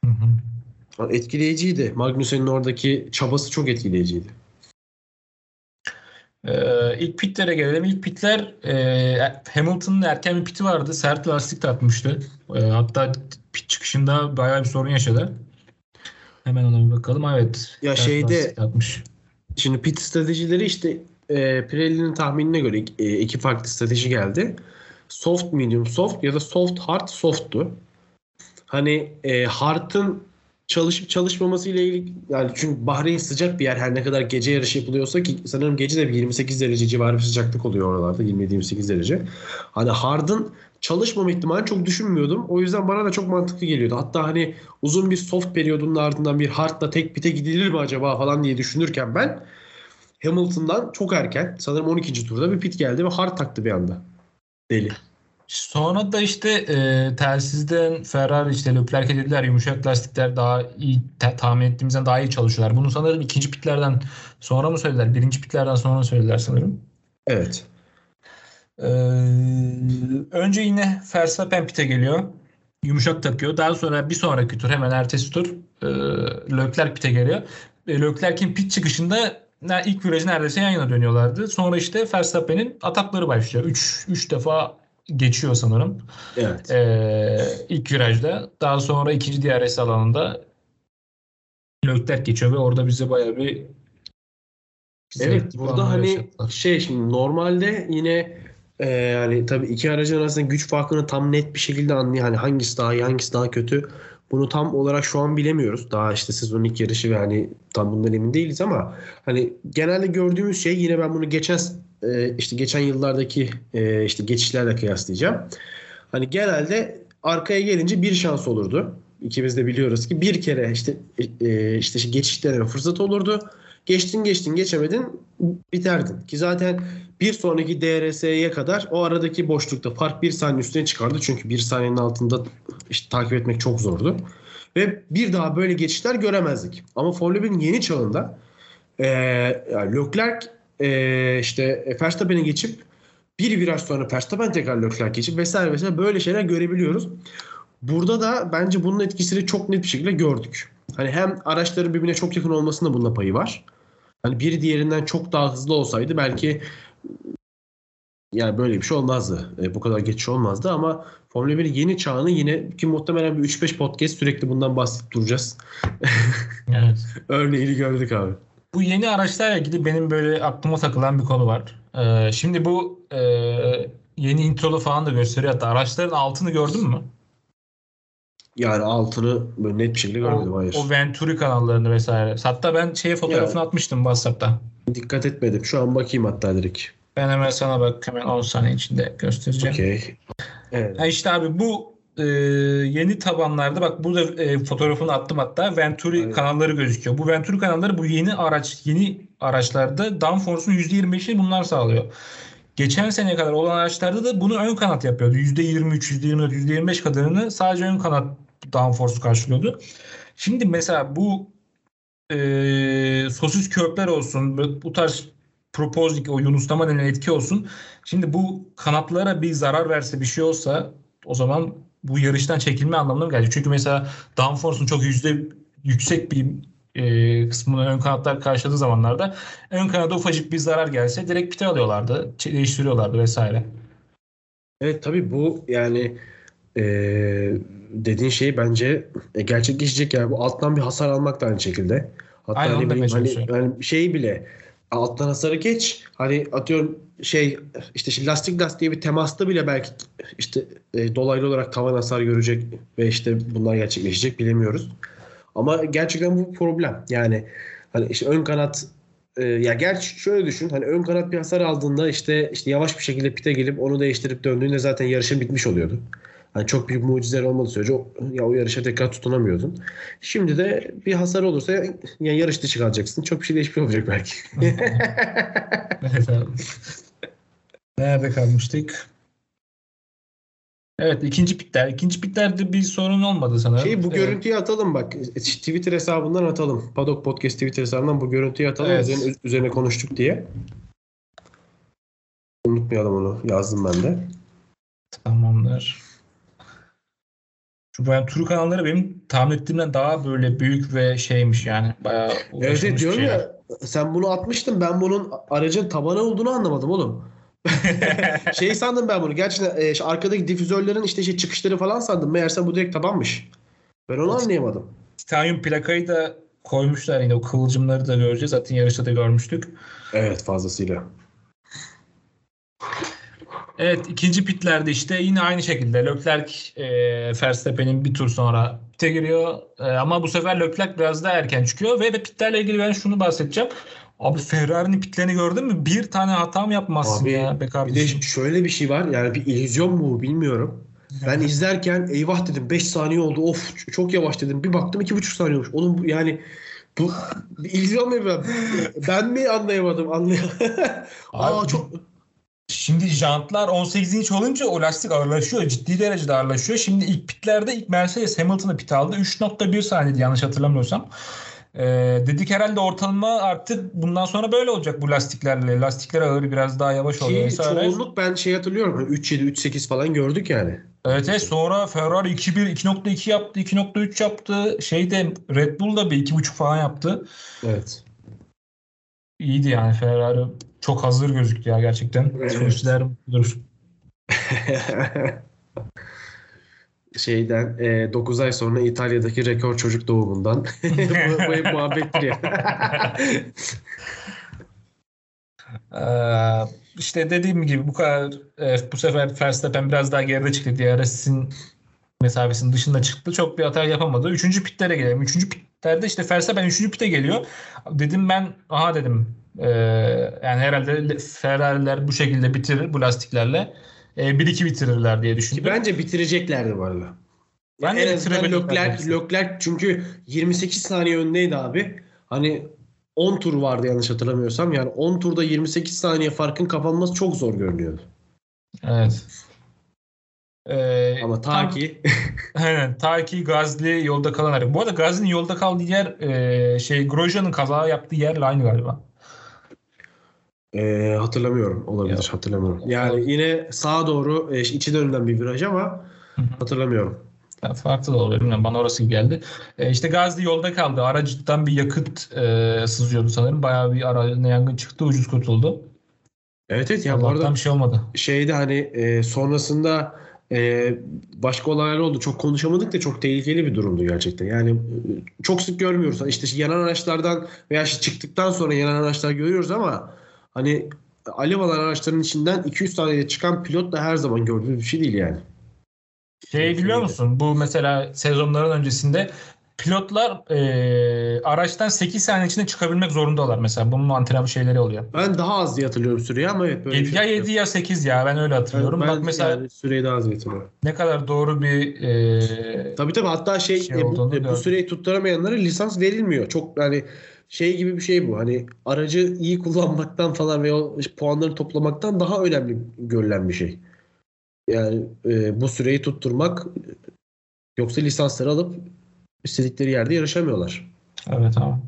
Hı hı. Etkileyiciydi. Magnussen'in oradaki çabası çok etkileyiciydi. Ee, ilk pitlere gelelim. İlk pitler e, Hamilton'ın erken bir piti vardı. Sert lastik takmıştı. E, hatta pit çıkışında bayağı bir sorun yaşadı. Hemen ona bir bakalım. Evet. Ya şeyde- takmış. Şimdi pit stratejileri işte e, Pirelli'nin tahminine göre e, iki farklı strateji geldi. Soft, medium, soft ya da soft, hard, soft'tu. Hani e, hard'ın çalışıp çalışmaması ile ilgili yani çünkü Bahreyn sıcak bir yer her ne kadar gece yarışı yapılıyorsa ki sanırım gece de bir 28 derece civarı bir sıcaklık oluyor oralarda 27-28 derece. Hani hard'ın çalışmama ihtimalini çok düşünmüyordum. O yüzden bana da çok mantıklı geliyordu. Hatta hani uzun bir soft periyodunun ardından bir hard'la tek pite gidilir mi acaba falan diye düşünürken ben Hamilton'dan çok erken sanırım 12. turda bir pit geldi ve hard taktı bir anda. Deli. Sonra da işte e, telsizden Ferrari işte Leclerc'e dediler yumuşak lastikler daha iyi ta- tahmin ettiğimizden daha iyi çalışıyorlar. Bunu sanırım ikinci pitlerden sonra mı söylediler? Birinci pitlerden sonra mı söylediler sanırım? Evet. Ee, önce yine Verstappen pite geliyor. Yumuşak takıyor. Daha sonra bir sonraki tur hemen ertesi tur e, Leclerc pite geliyor. E, Leclerc'in pit çıkışında ilk virajı neredeyse yan yana dönüyorlardı. Sonra işte Verstappen'in atakları başlıyor. 3 3 defa geçiyor sanırım. Evet. Ee, ilk virajda. Daha sonra ikinci DRS alanında Leclerc geçiyor ve orada bize bayağı bir Evet burada hani şey şimdi normalde yine e, yani tabii iki aracın arasında güç farkını tam net bir şekilde anlıyor. Hani hangisi daha iyi hangisi daha kötü. Bunu tam olarak şu an bilemiyoruz. Daha işte sezonun ilk yarışı ve hani tam bundan emin değiliz ama hani genelde gördüğümüz şey yine ben bunu geçen e, işte geçen yıllardaki e, işte geçişlerle kıyaslayacağım. Hani genelde arkaya gelince bir şans olurdu. İkimiz de biliyoruz ki bir kere işte e, işte geçiş fırsat olurdu. Geçtin geçtin geçemedin biterdin. Ki zaten bir sonraki DRS'ye kadar o aradaki boşlukta fark bir saniye üstüne çıkardı. Çünkü bir saniyenin altında işte takip etmek çok zordu. Ve bir daha böyle geçişler göremezdik. Ama Formula 1'in yeni çağında e, yani Leclerc e, işte Verstappen'e geçip bir viraj sonra Verstappen tekrar Leclerc geçip vesaire vesaire böyle şeyler görebiliyoruz. Burada da bence bunun etkisini çok net bir şekilde gördük. Hani hem araçların birbirine çok yakın olmasında bunda payı var. Hani biri diğerinden çok daha hızlı olsaydı belki yani böyle bir şey olmazdı. E, bu kadar geçiş olmazdı ama Formula 1 yeni çağını yine ki muhtemelen bir 3-5 podcast sürekli bundan bahsedip duracağız. Evet. Örneğini gördük abi. Bu yeni araçlarla ilgili benim böyle aklıma takılan bir konu var. Ee, şimdi bu e, yeni introlu falan da gösteriyor. Hatta araçların altını gördün mü? Yani altını böyle net bir şekilde görmedim. O, Hayır. o Venturi kanallarını vesaire. Hatta ben şeye fotoğrafını Ya. atmıştım WhatsApp'ta. Dikkat etmedim. Şu an bakayım hatta direkt. Ben hemen sana bak hemen 10 saniye içinde göstereceğim. Okey. Evet. Ha işte abi bu e, yeni tabanlarda bak burada e, fotoğrafını attım hatta Venturi Aynen. kanalları gözüküyor. Bu Venturi kanalları bu yeni araç yeni araçlarda downforce'un %25'ini bunlar sağlıyor. Geçen seneye kadar olan araçlarda da bunu ön kanat yapıyordu. %23, %24, %25 kadarını sadece ön kanat downforce karşılıyordu. Şimdi mesela bu e, sosis kökler olsun, bu tarz propozlik o yunuslama denilen etki olsun. Şimdi bu kanatlara bir zarar verse bir şey olsa o zaman bu yarıştan çekilme anlamına mı gelecek? Çünkü mesela downforce'un çok yüzde yüksek bir e, kısmını ön kanatlar karşıladığı zamanlarda ön kanada ufacık bir zarar gelse direkt pite alıyorlardı. Değiştiriyorlardı vesaire. Evet tabii bu yani eee, dediğin şey bence e, gerçekleşecek yani bu alttan bir hasar almak da aynı şekilde. Hatta Aynen, hani, hani, yani şey bile alttan hasarı geç hani atıyorum şey işte şimdi lastik lastiğe bir temasta bile belki işte e, dolaylı olarak tavan hasar görecek ve işte bunlar gerçekleşecek bilemiyoruz. Ama gerçekten bu problem. Yani hani işte ön kanat e, ya gerçi şöyle düşün hani ön kanat bir hasar aldığında işte işte yavaş bir şekilde pite gelip onu değiştirip döndüğünde zaten yarışın bitmiş oluyordu. Hani çok büyük mucizeler olmadığı sürece o, ya o yarışa tekrar tutunamıyordun. Şimdi de bir hasar olursa ya, yani yarış dışı kalacaksın. Çok bir şey değişmiş olacak belki. Evet abi. Nerede kalmıştık? Evet ikinci pitler. İkinci pitlerde bir sorun olmadı sanırım. Şey bu Evet. görüntüyü atalım bak. Twitter hesabından atalım. Paddock Podcast Twitter hesabından bu görüntüyü atalım. Evet. Üzerine, üzerine konuştuk diye. Unutmayalım onu. Yazdım ben de. Tamamdır. Şu ben tur kanalları benim tahmin ettiğimden daha böyle büyük ve şeymiş yani. Bayağı Evet, diyorum şeyler. ya sen bunu atmıştın ben bunun aracın tabanı olduğunu anlamadım oğlum. şey sandım ben bunu. Gerçekten e, şu arkadaki difüzörlerin işte şey çıkışları falan sandım. Meğerse bu direkt tabanmış. Ben onu Evet. anlayamadım. Titanium plakayı da koymuşlar yine o kıvılcımları da göreceğiz. Zaten yarışta da görmüştük. Evet fazlasıyla. Evet ikinci pitlerde işte yine aynı şekilde Leclerc e, Verstappen'in bir tur sonra pite giriyor. E, ama bu sefer Leclerc biraz daha erken çıkıyor ve, ve pitlerle ilgili ben şunu bahsedeceğim. Abi Ferrari'nin pitlerini gördün mü? Bir tane hata mı yapmazsın Abi, ya be Bir de kardeşim? şöyle bir şey var. Yani bir illüzyon mu bilmiyorum. Ben izlerken eyvah dedim 5 saniye oldu. Of çok yavaş dedim. Bir baktım 2,5 saniye olmuş. Oğlum bu yani bu bir illüzyon mu ben? Ben mi anlayamadım? Anlayamadım. Aa çok Şimdi jantlar 18 inç olunca o lastik ağırlaşıyor. Ciddi derecede ağırlaşıyor. Şimdi ilk pitlerde ilk Mercedes Hamilton'ı pit aldı. 3.1 saniyeydi yanlış hatırlamıyorsam. Ee, dedik herhalde ortalama artık bundan sonra böyle olacak bu lastiklerle. Lastikler ağır biraz daha yavaş oluyor. ki vesaire. çoğunluk ben şey hatırlıyorum. Hani 3.7 3.8 falan gördük yani. Evet, evet sonra Ferrari 2.1 2.2 yaptı 2.3 yaptı. Şeyde Red Bull da bir 2.5 falan yaptı. Evet. İyiydi yani Ferrari. Çok hazır gözüktü ya gerçekten. Evet. Sürücüler mutludur. Şeyden e, 9 ay sonra İtalya'daki rekor çocuk doğumundan. bu, bu hep muhabbettir ya. Ee, işte dediğim gibi bu kadar e, bu sefer Verstappen biraz daha geride çıktı. DRS'in mesafesinin dışında çıktı. Çok bir hata yapamadı. Üçüncü pitlere gelelim. Üçüncü pitlerde işte Verstappen üçüncü pite geliyor. Dedim ben aha dedim e, yani herhalde Ferrari'ler bu şekilde bitirir bu lastiklerle. E, 1-2 bitirirler diye Ki düşündüm. bence bitireceklerdi bu arada. Ben en azından dedim. Leclerc çünkü 28 saniye öndeydi abi. Hani 10 tur vardı yanlış hatırlamıyorsam. Yani 10 turda 28 saniye farkın kapanması çok zor görünüyordu. Evet. Ee, Ama ta tam- ki Aynen. Ta ki Gazli yolda kalan Bu arada Gazli'nin yolda kaldığı yer e, şey Grosjean'ın kaza yaptığı yerle aynı galiba. E, hatırlamıyorum. Olabilir Ya. hatırlamıyorum. Yani yine sağa doğru e, içi dönümden bir viraj ama hatırlamıyorum. Ya farklı da olabilir. Bilmiyorum. Bana orası geldi. E, işte Gazli yolda kaldı. Aracından bir yakıt e, sızıyordu sanırım. Bayağı bir aracına yangın çıktı. Ucuz kurtuldu. Evet evet ya bu arada bir şey olmadı. şeyde hani e, sonrasında e, başka olaylar oldu. Çok konuşamadık da çok tehlikeli bir durumdu gerçekten. Yani e, çok sık görmüyoruz. İşte yanan araçlardan veya işte çıktıktan sonra yanan araçlar görüyoruz ama hani alev alan araçların içinden 200 saniyede çıkan pilot da her zaman gördüğümüz bir şey değil yani. Şey biliyor musun? Bu mesela sezonların öncesinde pilotlar e, araçtan 8 saniye içinde çıkabilmek zorundalar mesela. Bunun antrenman şeyleri oluyor. Ben daha az diye hatırlıyorum süreyi ama evet böyle bir ya şey. 7 ya 8 ya ben öyle hatırlıyorum. Ben, Bak mesela yani süreyi daha az hatırlıyorum. ne kadar doğru bir e, Tabii tabii hatta şey, Şey e, bu, e, bu süreyi tutturamayanlara lisans verilmiyor. Çok yani şey gibi bir şey bu. Hani aracı iyi kullanmaktan falan ve o puanları toplamaktan daha önemli görülen bir şey. Yani e, bu süreyi tutturmak yoksa lisansları alıp istedikleri yerde yarışamıyorlar. Evet tamam.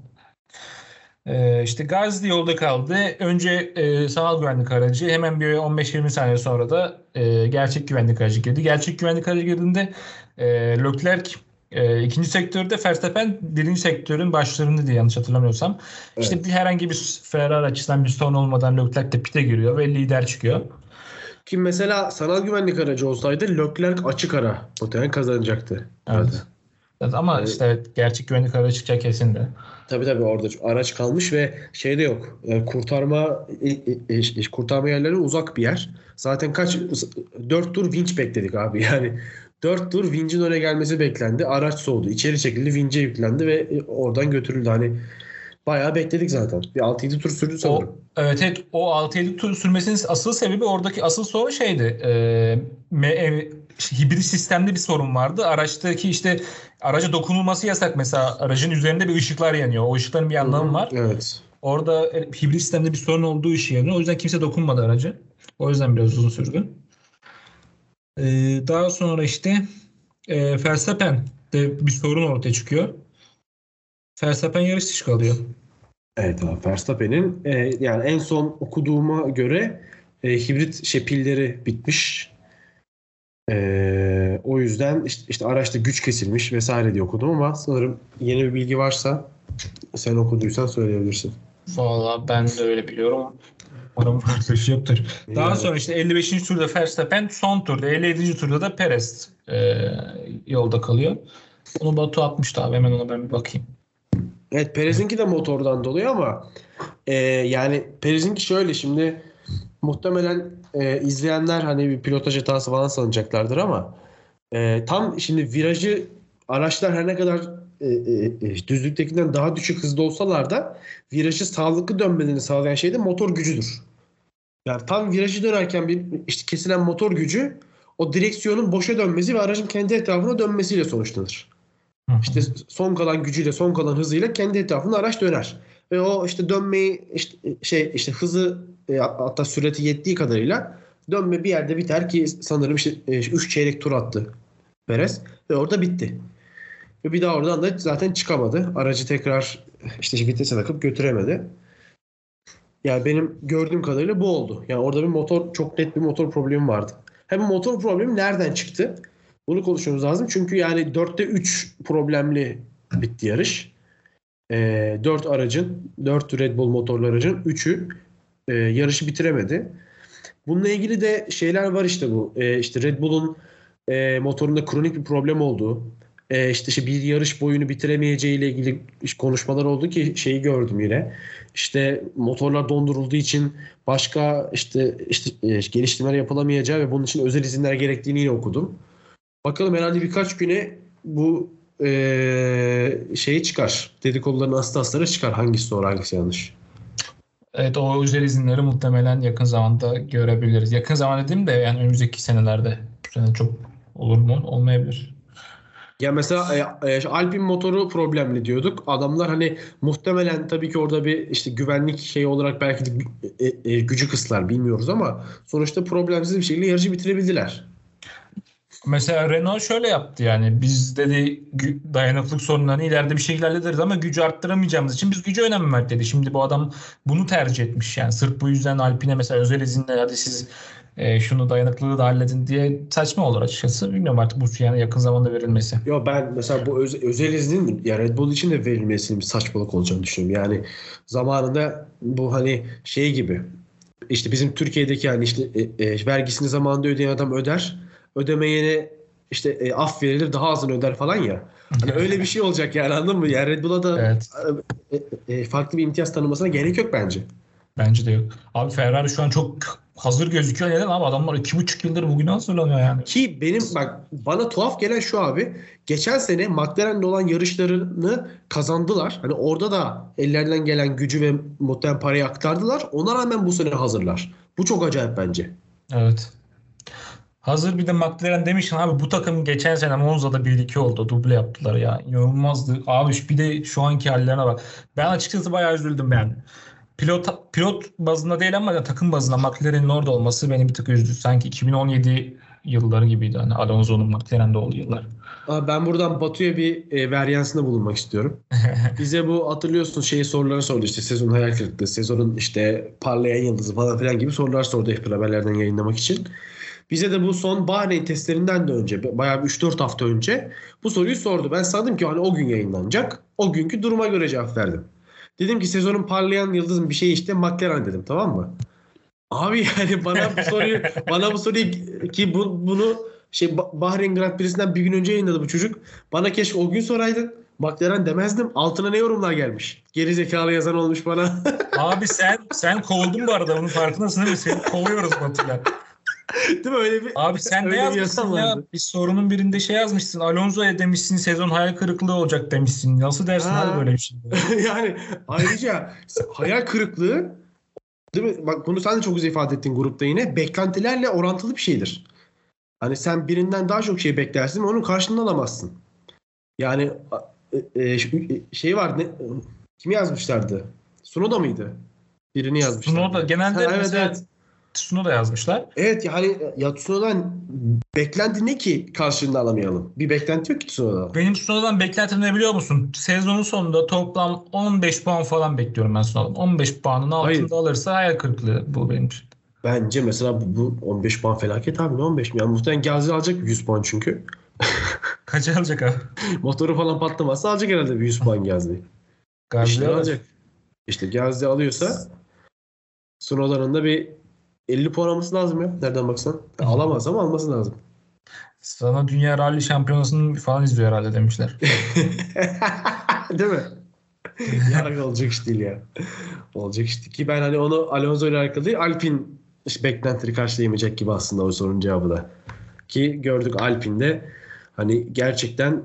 Ee, işte Gazli yolda kaldı. Önce e, sanal güvenlik aracı hemen bir 15-20 saniye sonra da e, gerçek güvenlik aracı girdi. Gerçek güvenlik aracı girdiğinde e, Leclerc e, ikinci sektörde Verstappen birinci sektörün başlarında diye yanlış hatırlamıyorsam. İşte Evet. bir herhangi bir Ferrari açısından bir sorun olmadan Leclerc de pite giriyor ve lider çıkıyor. Ki mesela sanal güvenlik aracı olsaydı Leclerc açık ara muhtemelen kazanacaktı. Evet. Ama Evet. işte evet, gerçek güvenlik aracı çıkacak kesin de. Tabii tabii orada araç kalmış ve şey de yok. E, kurtarma e, e, e, kurtarma yerleri uzak bir yer. Zaten kaç 4 tur vinç bekledik abi. Yani 4 tur vincin öne gelmesi beklendi. Araç soğudu. İçeri çekildi. Vince yüklendi ve e, oradan götürüldü. Hani bayağı bekledik zaten. Bir 6-7 tur sürdü sanırım. O, evet evet o 6-7 tur sürmesinin asıl sebebi oradaki asıl sorun şeydi. E, me, e, hibrit sistemde bir sorun vardı. Araçtaki işte araca dokunulması yasak mesela. Aracın üzerinde bir ışıklar yanıyor. O ışıkların bir anlamı var. Evet. Orada e, hibrit sistemde bir sorun olduğu işi yanıyor. O yüzden kimse dokunmadı araca. O yüzden biraz uzun sürdü. E, daha sonra işte e, Verstappen'de bir sorun ortaya çıkıyor. Verstappen yarış dışı kalıyor. Evet abi Verstappen'in e, yani en son okuduğuma göre e, hibrit şey pilleri bitmiş. E, o yüzden işte, işte araçta güç kesilmiş vesaire diye okudum ama sanırım yeni bir bilgi varsa sen okuduysan söyleyebilirsin. Valla ben de öyle biliyorum. Bir şey yoktur. Daha Yani- sonra işte 55. turda Verstappen, son turda 57. turda da Perez e, yolda kalıyor. Onu Batu atmıştı abi hemen ona ben bir bakayım. Evet Perez'inki de motordan dolayı ama e, yani Perez'inki şöyle şimdi muhtemelen e, izleyenler hani bir pilotaj hatası falan sanacaklardır ama e, tam şimdi virajı araçlar her ne kadar e, e, e, düzlüktekinden daha düşük hızda olsalar da virajı sağlıklı dönmelerini sağlayan şey de motor gücüdür. Yani tam virajı dönerken bir işte kesilen motor gücü o direksiyonun boşa dönmesi ve aracın kendi etrafına dönmesiyle sonuçlanır. İşte son kalan gücüyle, son kalan hızıyla kendi etrafında araç döner. Ve o işte dönmeyi işte şey işte hızı e, hatta süreti yettiği kadarıyla dönme bir yerde biter ki sanırım işte 3 çeyrek tur attı Perez ve orada bitti. Ve bir daha oradan da zaten çıkamadı. Aracı tekrar işte vitese takıp götüremedi. Yani benim gördüğüm kadarıyla bu oldu. Yani orada bir motor çok net bir motor problemi vardı. Hem motor problemi nereden çıktı? Bunu konuşmamız lazım. Çünkü yani 4'te 3 problemli bitti yarış. Ee, 4 aracın, 4 Red Bull motorlu aracın 3'ü e, yarışı bitiremedi. Bununla ilgili de şeyler var işte bu. E, işte Red Bull'un e, motorunda kronik bir problem olduğu, e, işte, işte bir yarış boyunu bitiremeyeceği ile ilgili konuşmalar oldu ki şeyi gördüm yine. İşte motorlar dondurulduğu için başka işte işte e, geliştirmeler yapılamayacağı ve bunun için özel izinler gerektiğini yine okudum. Bakalım herhalde birkaç güne bu eee şey çıkar. Dedikoduların aslı çıkar. Hangisi doğru hangisi yanlış. Evet o özel izinleri muhtemelen yakın zamanda görebiliriz. Yakın zaman dediğim de yani önümüzdeki senelerde. Bu çok olur mu? Olmayabilir. Ya mesela e, e, Alpine motoru problemli diyorduk. Adamlar hani muhtemelen tabii ki orada bir işte güvenlik şeyi olarak belki de e, e, gücü kıslar bilmiyoruz ama sonuçta problemsiz bir şekilde yarışı bitirebildiler. Mesela Renault şöyle yaptı yani biz dedi dayanıklık sorunlarını ileride bir şekilde hallederiz ama gücü arttıramayacağımız için biz gücü önem verdik dedi. Şimdi bu adam bunu tercih etmiş yani sırf bu yüzden Alpine mesela özel izinle hadi siz e, şunu dayanıklılığı da halledin diye saçma olur açıkçası. Bilmiyorum artık bu yani yakın zamanda verilmesi. Yo ben mesela bu öz- özel iznin ya Red Bull için de verilmesinin bir saçmalık olacağını düşünüyorum. Yani zamanında bu hani şey gibi işte bizim Türkiye'deki hani işte e, e, vergisini zamanında ödeyen adam öder. Ödemeyene işte e, af verilir daha azını öder falan ya. Hani öyle bir şey olacak yani anladın mı? Yani Red Bull'a da Evet. e, e, farklı bir imtiyaz tanımasına gerek yok bence. Bence de yok. Abi Ferrari şu an çok hazır gözüküyor. Neden abi? Adamlar iki buçuk yıldır bugüne hazırlanıyor yani. Ki benim bak bana tuhaf gelen şu abi. Geçen sene McLaren'le olan yarışlarını kazandılar. Hani orada da ellerinden gelen gücü ve muhtemelen parayı aktardılar. Ona rağmen bu sene hazırlar. Bu çok acayip bence. Evet. Hazır bir de McLaren demişsin abi bu takım geçen sene Monza'da 1-2 oldu. Duble yaptılar ya. İnanılmazdı. Abi bir de şu anki hallerine bak. Ben açıkçası bayağı üzüldüm yani. Pilot pilot bazında değil ama takım bazında McLaren'in orada olması beni bir tık üzdü. Sanki 2017 yılları gibiydi. Hani Alonso'nun McLaren'de olduğu yıllar. Abi ben buradan Batu'ya bir e, varyansında bulunmak istiyorum. Bize bu hatırlıyorsun şey soruları sordu işte sezon hayal kırıklığı, sezonun işte parlayan yıldızı falan filan gibi sorular sordu hep haberlerden yayınlamak için. Bize de bu son Bahreyn testlerinden de önce bayağı bir 3-4 hafta önce bu soruyu sordu. Ben sandım ki hani o gün yayınlanacak. O günkü duruma göre cevap verdim. Dedim ki sezonun parlayan yıldızın bir şey işte McLaren dedim tamam mı? Abi yani bana bu soruyu bana bu soruyu ki bu, bunu şey Ba- Bahreyn Grand Prix'sinden bir gün önce yayınladı bu çocuk. Bana keşke o gün soraydın. McLaren demezdim. Altına ne yorumlar gelmiş? Geri zekalı yazan olmuş bana. Abi sen sen kovuldun bu arada. Bunun farkındasın değil mi? Seni kovuyoruz Batu'yla. Değil mi öyle bir Abi sen öyle ne yazmışsın ya? vardı. Bir sorunun birinde şey yazmışsın. Alonso'ya demişsin sezon hayal kırıklığı olacak demişsin. Nasıl dersin Ha. abi böyle bir şey? yani ayrıca hayal kırıklığı değil mi? Bak bunu sen de çok güzel ifade ettin grupta yine. Beklentilerle orantılı bir şeydir. Hani sen birinden daha çok şey beklersin ve onun karşılığını alamazsın. Yani e, e, şey var ne kimi yazmışlardı? Sunoda mıydı? Birini yazmışlar. Tsunoda genelde Ha, evet, mesela evet. Tsunoda yazmışlar. Evet yani ya Tsunoda'dan beklenti ne ki karşılığını alamayalım? Bir beklenti yok ki Tsunoda'dan. Benim Tsunoda'dan beklentim ne biliyor musun? Sezonun sonunda toplam 15 puan falan bekliyorum ben Tsunoda'dan. 15 puanın altında Hayır. alırsa hayal kırıklığı bu benim için. Bence mesela bu, bu 15 puan felaket abi ne 15 mi? Yani muhtemelen Gazi alacak 100 puan çünkü. Kaç alacak abi? Motoru falan patlamazsa alacak herhalde bir 100 puan Gazi. Gazli İşte alacak. alacak. İşte Gazi alıyorsa Sunoda'nın da bir 50 puan alması lazım ya. Nereden baksan. Ya alamaz ama alması lazım. Sana Dünya Rally Şampiyonası'nı falan izliyor herhalde demişler. Değil mi? ya olacak iş değil ya. Olacak iş değil ki ben hani onu Alonso ile alakalı değil, Alpin işte beklentileri karşılayamayacak gibi aslında o sorunun cevabı da. Ki gördük Alpin'de hani gerçekten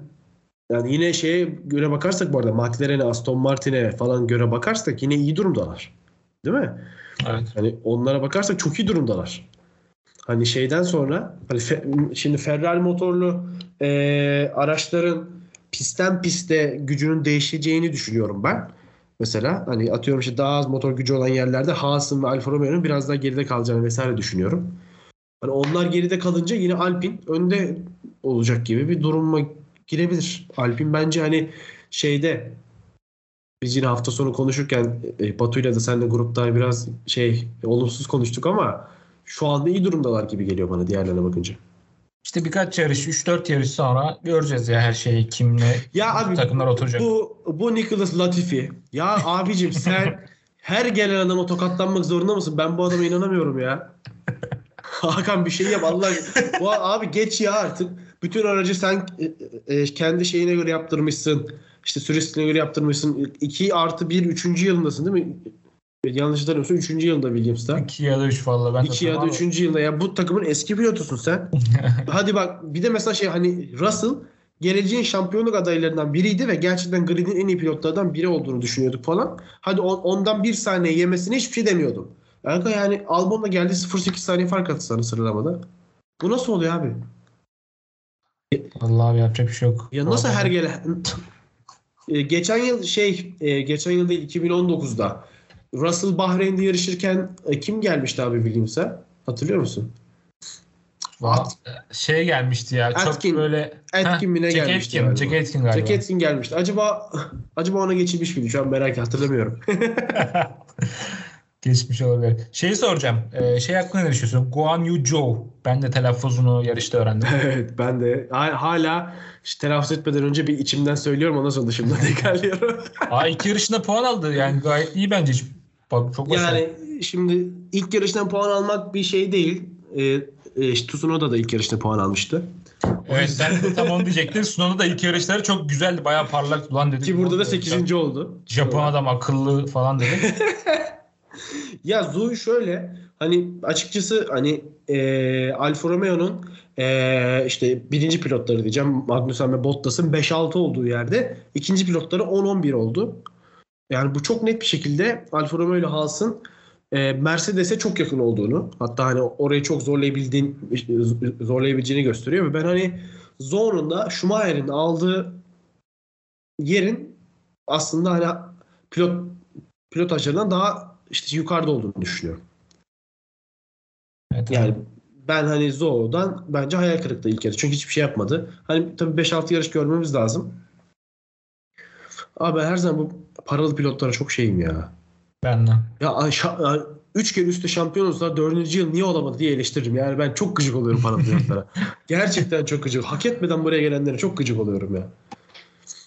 yani yine şeye göre bakarsak bu arada McLaren'e, Aston Martin'e falan göre bakarsak yine iyi durumdalar. Değil mi? Evet. Hani onlara bakarsak çok iyi durumdalar. Hani şeyden sonra hani Fe- şimdi Ferrari motorlu e, araçların pistten piste gücünün değişeceğini düşünüyorum ben. Mesela hani atıyorum işte daha az motor gücü olan yerlerde Haas'ın ve Alfa Romeo'nun biraz daha geride kalacağını vesaire düşünüyorum. Hani onlar geride kalınca yine Alpine önde olacak gibi bir duruma girebilir. Alpine bence hani şeyde biz yine hafta sonu konuşurken e, Batu'yla da seninle grupta biraz şey olumsuz konuştuk ama şu anda iyi durumdalar gibi geliyor bana diğerlerine bakınca. İşte birkaç yarış, 3-4 yarış sonra göreceğiz ya her şeyi kimle Ya abi takımlar oturacak. bu bu Nicholas Latifi. Ya abicim sen her gelen adama tokatlanmak zorunda mısın? Ben bu adama inanamıyorum ya. Hakan bir şey yap Allah. Bu abi geç ya artık. Bütün aracı sen e, e, kendi şeyine göre yaptırmışsın. İşte sürüsüne göre yaptırmışsın. 2 artı 1 3. yılındasın değil mi? Yanlış hatırlamıyorsam 3. yılında Williams'ta. 2 ya da 3 valla. Ben de 2 ya da tamam. 3. yılda. Ya bu takımın eski pilotusun sen. Hadi bak bir de mesela şey hani Russell geleceğin şampiyonluk adaylarından biriydi ve gerçekten gridin en iyi pilotlardan biri olduğunu düşünüyorduk falan. Hadi on- ondan bir saniye yemesine hiçbir şey demiyordum. Kanka yani Albon'la geldi 0.8 saniye fark attı sana sıralamada. Bu nasıl oluyor abi? Vallahi abi yapacak bir şey yok. Ya nasıl her gelen... E, geçen yıl şey, e, geçen yıl değil 2019'da Russell Bahreyn'de yarışırken e, kim gelmişti abi Williams'a? Hatırlıyor musun? Vallahi şey gelmişti ya. Atkin. Çok böyle Atkin mi ne Jack gelmişti galiba? Jack Atkin galiba. Jack Atkin gelmişti. Acaba acaba ona geçilmiş miydi? Şu an merak hatırlamıyorum. Geçmiş olabilir. Şeyi soracağım. Ee, şey hakkında ne düşünüyorsun? Guan Yu Zhou. Ben de telaffuzunu yarışta öğrendim. evet ben de ha- hala işte telaffuz etmeden önce bir içimden söylüyorum ondan sonra dışımdan tekrarlıyorum. Aa iki yarışında puan aldı. Yani gayet iyi bence. Bak çok başarılı. yani şimdi ilk yarıştan puan almak bir şey değil. Ee, e, Tsunoda da ilk yarışta puan almıştı. Evet ben de tam onu diyecektim. Sunon'da da ilk yarışları çok güzeldi. Bayağı parlak ulan dedik. Ki burada da 8. oldu. Japon adam akıllı falan dedi. Ya Zui şöyle hani açıkçası hani e, Alfa Romeo'nun e, işte birinci pilotları diyeceğim Magnussen ve Bottas'ın 5-6 olduğu yerde ikinci pilotları 10-11 oldu. Yani bu çok net bir şekilde Alfa Romeo ile Haas'ın e, Mercedes'e çok yakın olduğunu hatta hani orayı çok zorlayabildiğin zorlayabileceğini gösteriyor ve ben hani Zone'un Schumacher'in aldığı yerin aslında hani pilot pilotajlarından daha işte yukarıda olduğunu düşünüyorum. Evet, Yani ben hani Zo'dan bence hayal kırıklığı ilk yarı. Çünkü hiçbir şey yapmadı. Hani tabii 5-6 yarış görmemiz lazım. Abi ben her zaman bu paralı pilotlara çok şeyim ya. Ben de. Ya ay- şa- ay, üç kere üstte şampiyon olsa dördüncü yıl niye olamadı diye eleştiririm. Yani ben çok gıcık oluyorum paralı pilotlara. Gerçekten çok gıcık. Hak etmeden buraya gelenlere çok gıcık oluyorum ya.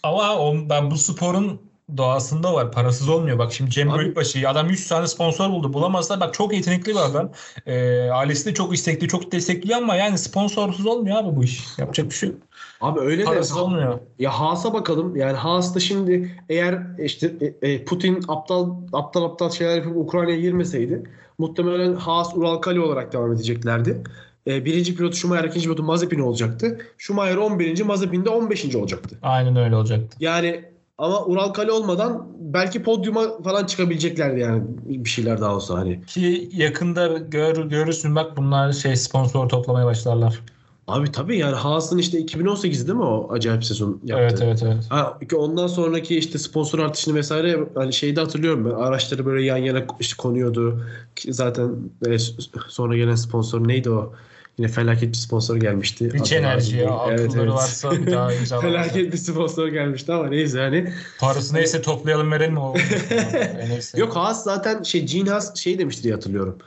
Ama o, ben bu sporun doğasında var. Parasız olmuyor. Bak şimdi Cem Abi- Bölükbaşı adam 100 tane sponsor buldu. Bulamazsa bak çok yetenekli bir adam. Ee, ailesi de çok istekli, çok destekliyor ama yani sponsorsuz olmuyor abi bu iş. Yapacak bir şey yok. Abi öyle de Parasız olmuyor. Ya Haas'a bakalım. Yani Haas da şimdi eğer işte e, e, Putin aptal aptal aptal şeyler yapıp Ukrayna'ya girmeseydi muhtemelen Haas Uralkali olarak devam edeceklerdi. e, birinci pilotu Schumacher, ikinci pilotu Mazepin olacaktı. Schumacher 11. Mazepin de 15. olacaktı. Aynen öyle olacaktı. Yani ama Ural Kale olmadan belki podyuma falan çıkabileceklerdi yani bir şeyler daha olsa hani. Ki yakında gör, görürsün bak bunlar şey sponsor toplamaya başlarlar. Abi tabii yani Haas'ın işte 2018 değil mi o acayip sezon yaptı? Evet evet evet. Ha, ondan sonraki işte sponsor artışını vesaire hani şeyde hatırlıyorum ben araçları böyle yan yana işte konuyordu. Zaten e, sonra gelen sponsor neydi o? Yine felaket bir sponsor gelmişti. Hiç enerji ya. lazım değil. Akılları varsa bir daha imzalamazlar. Felaket bir sponsor gelmişti ama neyse hani. Parası neyse toplayalım verelim o. Yok Haas zaten şey Gene Haas şey demişti diye hatırlıyorum.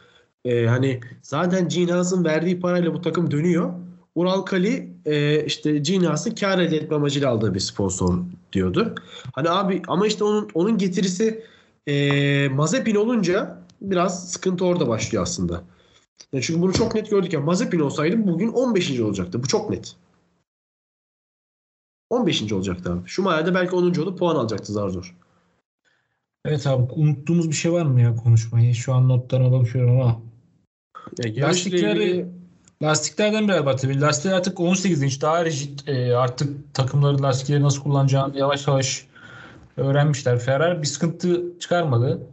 Ee, hani zaten Gene Haas'ın verdiği parayla bu takım dönüyor. Ural Kali e, işte Gene Haas'ın kar elde etme amacıyla aldığı bir sponsor diyordu. Hani abi ama işte onun onun getirisi e, Mazepin olunca biraz sıkıntı orada başlıyor aslında. Yani çünkü bunu çok net gördük ya. Mazepin olsaydı bugün 15. olacaktı. Bu çok net. 15. olacaktı abi. Schumacher'de belki 10. olup puan alacaktı zar zor. Evet abi unuttuğumuz bir şey var mı ya konuşmayı? Şu an notlarıma bakıyorum ama. Lastikleri- ilgili- Lastiklerden biraz bahsedelim. Lastikler artık 18 inç daha rigid. E, artık takımların lastikleri nasıl kullanacağını yavaş yavaş öğrenmişler. Ferrari bir sıkıntı çıkarmadı.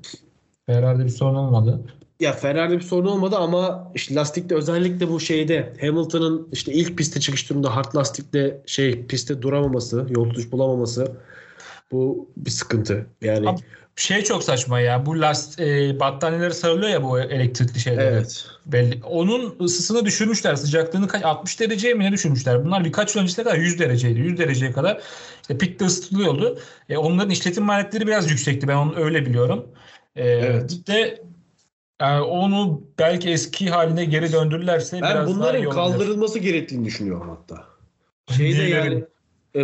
Ferrari'de bir sorun olmadı. Ya Ferrari'de bir sorun olmadı ama işte lastikte özellikle bu şeyde Hamilton'ın işte ilk piste çıkış turunda hard lastikte şey pistte duramaması, yol tutuş bulamaması bu bir sıkıntı. Yani Abi, Şey çok saçma ya. Bu last e, battaniyeleri sarılıyor ya bu elektrikli şeyler. evet. Belli. Onun ısısını düşürmüşler. Sıcaklığını kaç 60 dereceye mi ne düşürmüşler? Bunlar birkaç yıl öncesine kadar 100 dereceydi. 100 dereceye kadar işte pitte ısıtılıyordu. E, onların işletim maliyetleri biraz yüksekti. Ben onu öyle biliyorum. E, Evet. Bir de yani onu belki eski haline geri döndürürlerse Ben biraz daha bunların iyi olabilir. kaldırılması gerektiğini düşünüyorum hatta. Şeyde Dilerim. yani e,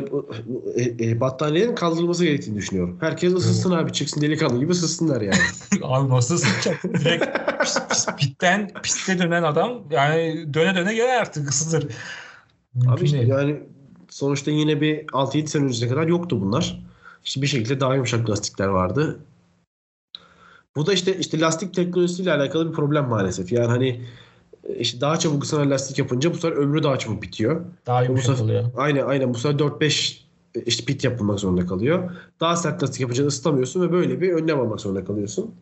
e, e, battaniyelerin kaldırılması gerektiğini düşünüyorum. Herkes ısıtsın abi çıksın delikanlı gibi ısıtsınlar yani. Abi nasıl ısıtacak? Direkt pis- pis- pitten piste dönen adam yani döne döne gelir artık ısıtır. Abi işte yani sonuçta yine bir 6-7 sene öncesine kadar yoktu bunlar. İşte bir şekilde daha yumuşak lastikler vardı. Bu da işte işte lastik teknolojisiyle alakalı bir problem maalesef. Yani hani e, işte daha çabuk ısınan lastik yapınca bu sefer ömrü daha çabuk bitiyor. Daha Bu yumuşak sefer, oluyor. aynen aynen bu sefer 4-5 e, işte pit yapılmak zorunda kalıyor. Daha sert lastik yapınca ısıtamıyorsun ve böyle bir önlem almak zorunda kalıyorsun.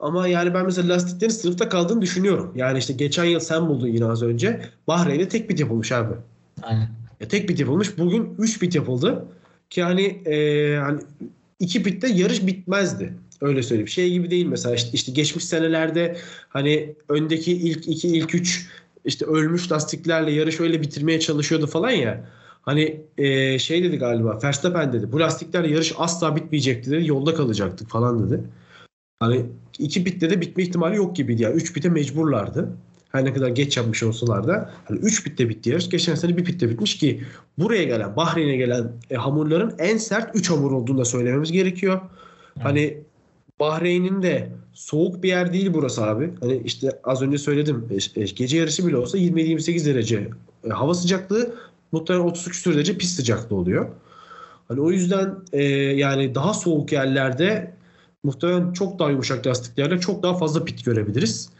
Ama yani ben mesela lastiklerin sınıfta kaldığını düşünüyorum. Yani işte geçen yıl sen buldun yine az önce. Bahreyn'de tek pit yapılmış abi. Aynen. Ya tek bit yapılmış. Bugün 3 bit yapıldı. Ki hani, e, hani iki bitte yarış bitmezdi. Öyle söyleyeyim. Şey gibi değil mesela işte, işte geçmiş senelerde hani öndeki ilk iki ilk üç işte ölmüş lastiklerle yarış öyle bitirmeye çalışıyordu falan ya. Hani e, şey dedi galiba Verstappen dedi. Bu lastiklerle yarış asla bitmeyecekti dedi. Yolda kalacaktık falan dedi. Hani iki bitte de bitme ihtimali yok gibiydi ya. Üç bite mecburlardı. Her ne kadar geç yapmış olsalar da hani 3 bitte bitti yarış. Geçen sene bir bitte bitmiş ki buraya gelen Bahreyn'e gelen e, hamurların en sert 3 hamur olduğunu da söylememiz gerekiyor. Hani Bahreyn'in de soğuk bir yer değil burası abi. Hani işte az önce söyledim. gece yarışı bile olsa 27-28 derece e, hava sıcaklığı muhtemelen 30 küsur derece pis sıcaklığı oluyor. Hani o yüzden e, yani daha soğuk yerlerde muhtemelen çok daha yumuşak lastiklerle çok daha fazla pit görebiliriz.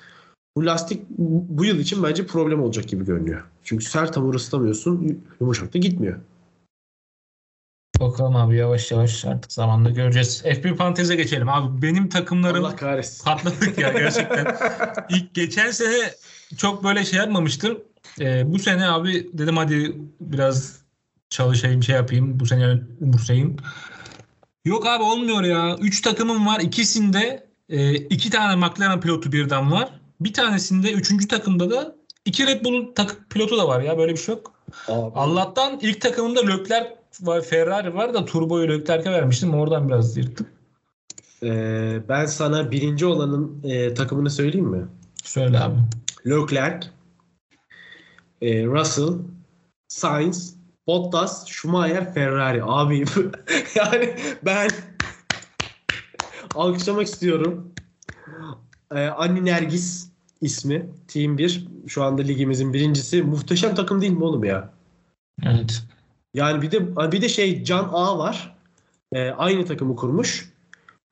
Bu lastik bu yıl için bence problem olacak gibi görünüyor. Çünkü sert hamur ısıtamıyorsun, yumuşak da gitmiyor. Bakalım abi yavaş yavaş artık zamanla göreceğiz. F1 paranteze geçelim abi. Benim takımlarım Allah kahretsin. patladık ya gerçekten. İlk geçen sene çok böyle şey yapmamıştım. Ee, bu sene abi dedim hadi biraz çalışayım şey yapayım. Bu sene umursayayım. Yok abi olmuyor ya. Üç takımım var. İkisinde e, iki tane McLaren pilotu birden var. Bir tanesinde üçüncü takımda da iki Red Bull'un tak pilotu da var ya. Böyle bir şey yok. Abi, Allah'tan ilk takımımda Leclerc var, Ferrari var da turboyu Leclerc'e vermiştim. Oradan biraz yırttık. e, ben sana birinci olanın e, takımını söyleyeyim mi? Söyle abi. Leclerc, e, Russell, Sainz, Bottas, Schumacher, Ferrari. Abi yani ben alkışlamak istiyorum. E, Anni Nergis ismi. Team 1. Şu anda ligimizin birincisi. Muhteşem takım değil mi oğlum ya? Evet. Yani bir de bir de şey Can A var. E, aynı takımı kurmuş.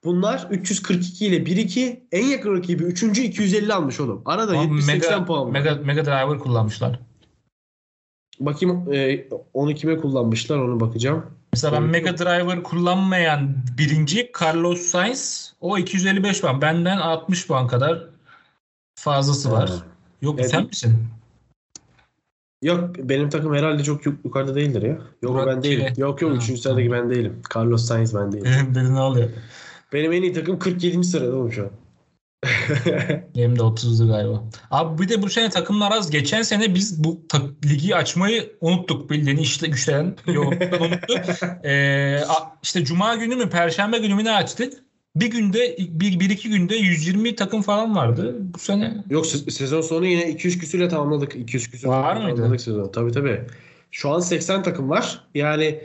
Bunlar 342 ile 1-2 en yakın rakibi 3. 250 almış oğlum. Arada Ama 70-80 Mega, puan var. Mega, Mega Driver kullanmışlar. Bakayım e, onu kime kullanmışlar onu bakacağım. Mesela ben. Mega Driver kullanmayan birinci Carlos Sainz o 255 puan. Benden 60 puan kadar fazlası var. Ha. Yok Evet. sen misin? Yok benim takım herhalde çok yuk- yukarıda değildir ya. Yok Murat ben değilim. Yok yok Ha, 3. sıradaki ben değilim. Carlos Sainz ben değilim. Benim dedi ne oluyor? Benim en iyi takım 47. sırada oğlum şu an. Benim de 30'du galiba. Abi bir de bu sene takımlar az. Geçen sene biz bu ligi açmayı unuttuk. Bildiğini işte güçlenen yoğunluktan unuttuk. Ee, işte Cuma günü mü Perşembe günü mü ne açtık? Bir günde bir, bir iki günde 120 takım falan vardı. Bu sene Yok se- sezon sonu yine 200 küsürle tamamladık. 200 küsür Var tamamladık mıydı? sezonu. Tabii tabii. Şu an 80 takım var. Yani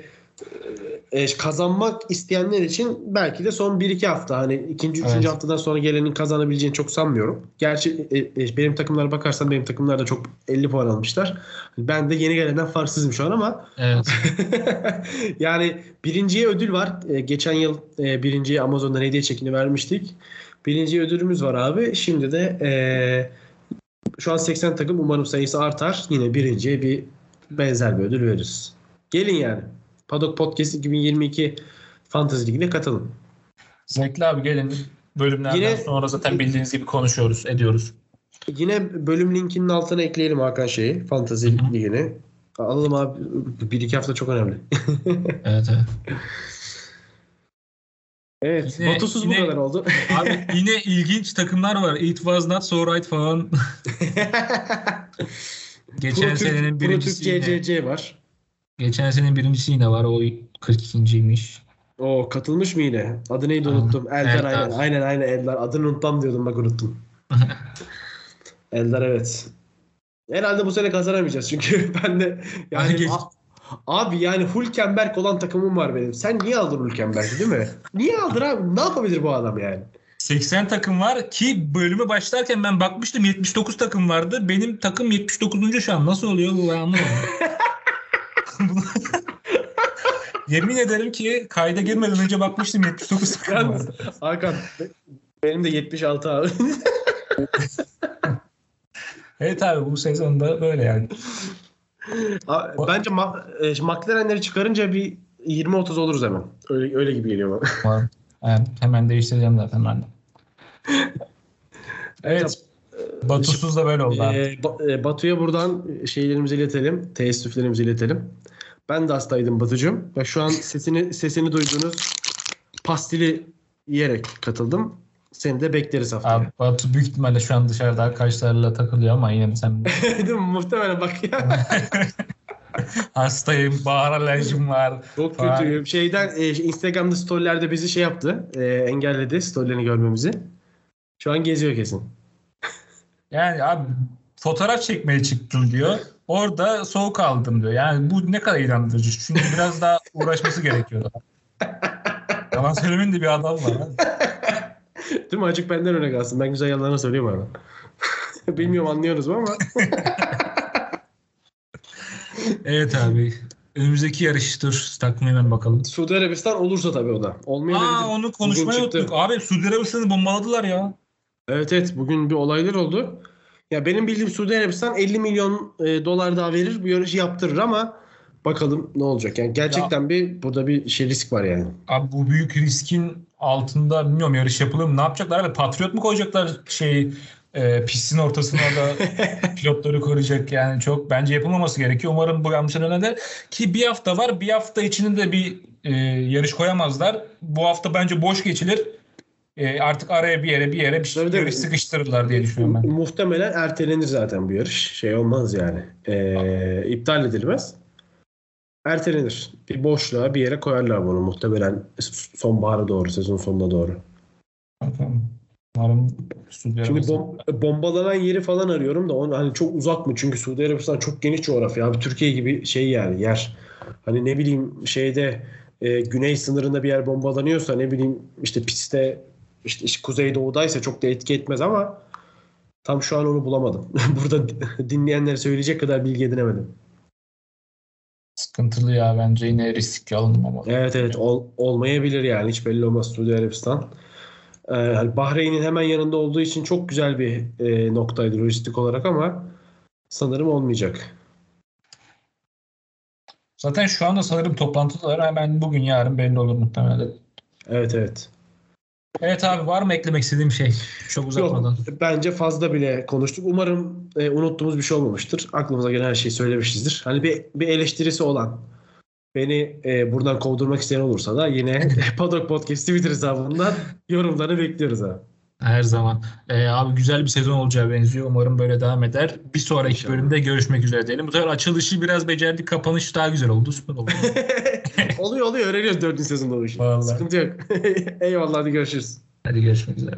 e, kazanmak isteyenler için belki de son 1-2 hafta hani ikinci, üçüncü Evet. haftadan sonra gelenin kazanabileceğini çok sanmıyorum. Gerçi e, e, benim takımlara bakarsan benim takımlar da çok 50 puan almışlar. Ben de yeni gelenden farksızım şu an ama evet. yani birinciye ödül var. E, geçen yıl e, birinciye Amazon'dan hediye çekini vermiştik. Birinciye ödülümüz var abi. Şimdi de e, şu an 80 takım umarım sayısı artar. Yine birinciye bir benzer bir ödül veririz. Gelin yani. Paddock Podcast 2022 Fantasy Ligi'ne katılın. Zevkli abi gelin. Bölümlerden Yine- sonra zaten bildiğiniz gibi konuşuyoruz, ediyoruz. Yine bölüm linkinin altına ekleyelim Hakan şeyi. Fantasy. Ligi'ni. Alalım abi. Bir iki hafta çok önemli. Evet evet. Evet. Yine- Batusuz yine- bu kadar oldu. Abi yine ilginç takımlar var. It was not so right falan. Geçen Pro Türk- senenin Pro Türk birincisi yine. CCC var. Geçen senenin birincisi yine var. O 42.ymiş. O katılmış mı yine? Adı neydi Aa, unuttum. Eldar Eldar. aynen. Aynen aynen Eldar. Adını unutmam diyordum bak unuttum. Eldar evet. Herhalde bu sene kazanamayacağız çünkü ben de yani geç. A- abi yani Hulkenberg olan takımım var benim. Sen niye aldın Hulkenberg'i değil mi? Niye aldın abi? Ne yapabilir bu adam yani? 80 takım var ki bölüme başlarken ben bakmıştım 79 takım vardı. Benim takım 79. şu an. Nasıl oluyor bu ben anlamadım. Yemin ederim ki kayda girmeden önce bakmıştım 79 takım vardı. Hakan be- benim de 76 abi. Evet abi bu sezonda böyle yani. Abi, Bence Ma- e, McLaren'leri çıkarınca bir 20-30 oluruz hemen. Öyle, öyle gibi geliyor bana. Yani hemen değiştireceğim zaten ben de. Evet. Batusuz da böyle oldu abi. Ba- e, Batu'ya buradan şeylerimizi iletelim. Teessüflerimizi iletelim. Ben de hastaydım Batucuğum. Ve şu an sesini sesini duyduğunuz pastili yiyerek katıldım. Seni de bekleriz haftaya. Abi Batu büyük ihtimalle şu an dışarıda arkadaşlarıyla takılıyor ama yine de sen Değil mi? Muhtemelen bak ya. hastayım, bahar alerjim var. Çok Falan. kötü. Şeyden e, Instagram'da storylerde bizi şey yaptı. e, engelledi storylerini görmemizi. Şu an geziyor kesin. Yani abi fotoğraf çekmeye çıktım diyor. Orada soğuk aldım diyor. Yani bu ne kadar inandırıcı. Çünkü biraz daha uğraşması gerekiyor. daha. Yalan söylemenin de bir adam var. abi. Değil mi? Acık benden öne kalsın. Ben güzel yalanlar söylüyorum arada. Bilmiyorum anlıyorsunuz mu ama. Evet abi. Önümüzdeki yarış dur. Takvime hemen bakalım. Suudi Arabistan olursa tabii o da. Olmayabilir. Aa onu çıktı. unuttuk. Abi Suudi Arabistan'ı bombaladılar ya. Evet evet bugün bir olaylar oldu. Ya benim bildiğim Suudi Arabistan 50 milyon e, dolar daha verir bu yarışı yaptırır ama bakalım ne olacak. Yani gerçekten bir burada bir şey risk var yani. Abi bu büyük riskin altında bilmiyorum yarış yapılır mı? Ne yapacaklar abi? Patriot mu koyacaklar şey e, pistin ortasına da pilotları koruyacak yani çok bence yapılmaması gerekiyor. Umarım bu yanlış önüne ki bir hafta var. Bir hafta içinde de bir e, yarış koyamazlar. Bu hafta bence boş geçilir. E, artık araya bir yere bir yere bir şey, Tabii, yarış sıkıştırırlar diye düşünüyorum ben. Muhtemelen ertelenir zaten bu yarış. Şey olmaz yani. E, iptal edilmez. Ertelenir. Bir boşluğa bir yere koyarlar bunu muhtemelen sonbahara doğru, sezon sonuna doğru. Bakalım. Şimdi bom- bombalanan yeri falan arıyorum da onu hani çok uzak mı? Çünkü Suudi Arabistan çok geniş coğrafya. Abi Türkiye gibi şey yani yer. Hani ne bileyim şeyde e, güney sınırında bir yer bombalanıyorsa ne bileyim işte pistte işte, işte kuzeydoğudaysa çok da etki etmez ama tam şu an onu bulamadım. Burada dinleyenlere söyleyecek kadar bilgi edinemedim. sıkıntılı ya bence yine risk alınmamalı. Evet evet ol- olmayabilir yani hiç belli olmaz Suudi Arabistan. Ee, hani Bahreyn'in hemen yanında olduğu için çok güzel bir e, noktaydı lojistik olarak ama sanırım olmayacak. Zaten şu anda sanırım toplantılar hemen bugün yarın belli olur muhtemelen. Evet evet. Evet abi var mı eklemek istediğim şey? Çok uzatmadan. Yok, bence fazla bile konuştuk. Umarım e, unuttuğumuz bir şey olmamıştır. Aklımıza gelen her şeyi söylemişizdir. Hani bir, bir eleştirisi olan beni e, buradan kovdurmak isteyen olursa da yine Paddock Podcast Twitter hesabından yorumlarını bekliyoruz abi. Her zaman. Ee, abi güzel bir sezon olacağı benziyor. Umarım böyle devam eder. Bir sonraki İnşallah. bölümde görüşmek üzere diyelim. Bu sefer açılışı biraz becerdik. Kapanış daha güzel oldu. Süper oldu. oluyor oluyor öğreniyoruz dördüncü sezonda işi. Vallahi. Sıkıntı yok. Eyvallah hadi görüşürüz. Hadi görüşmek üzere.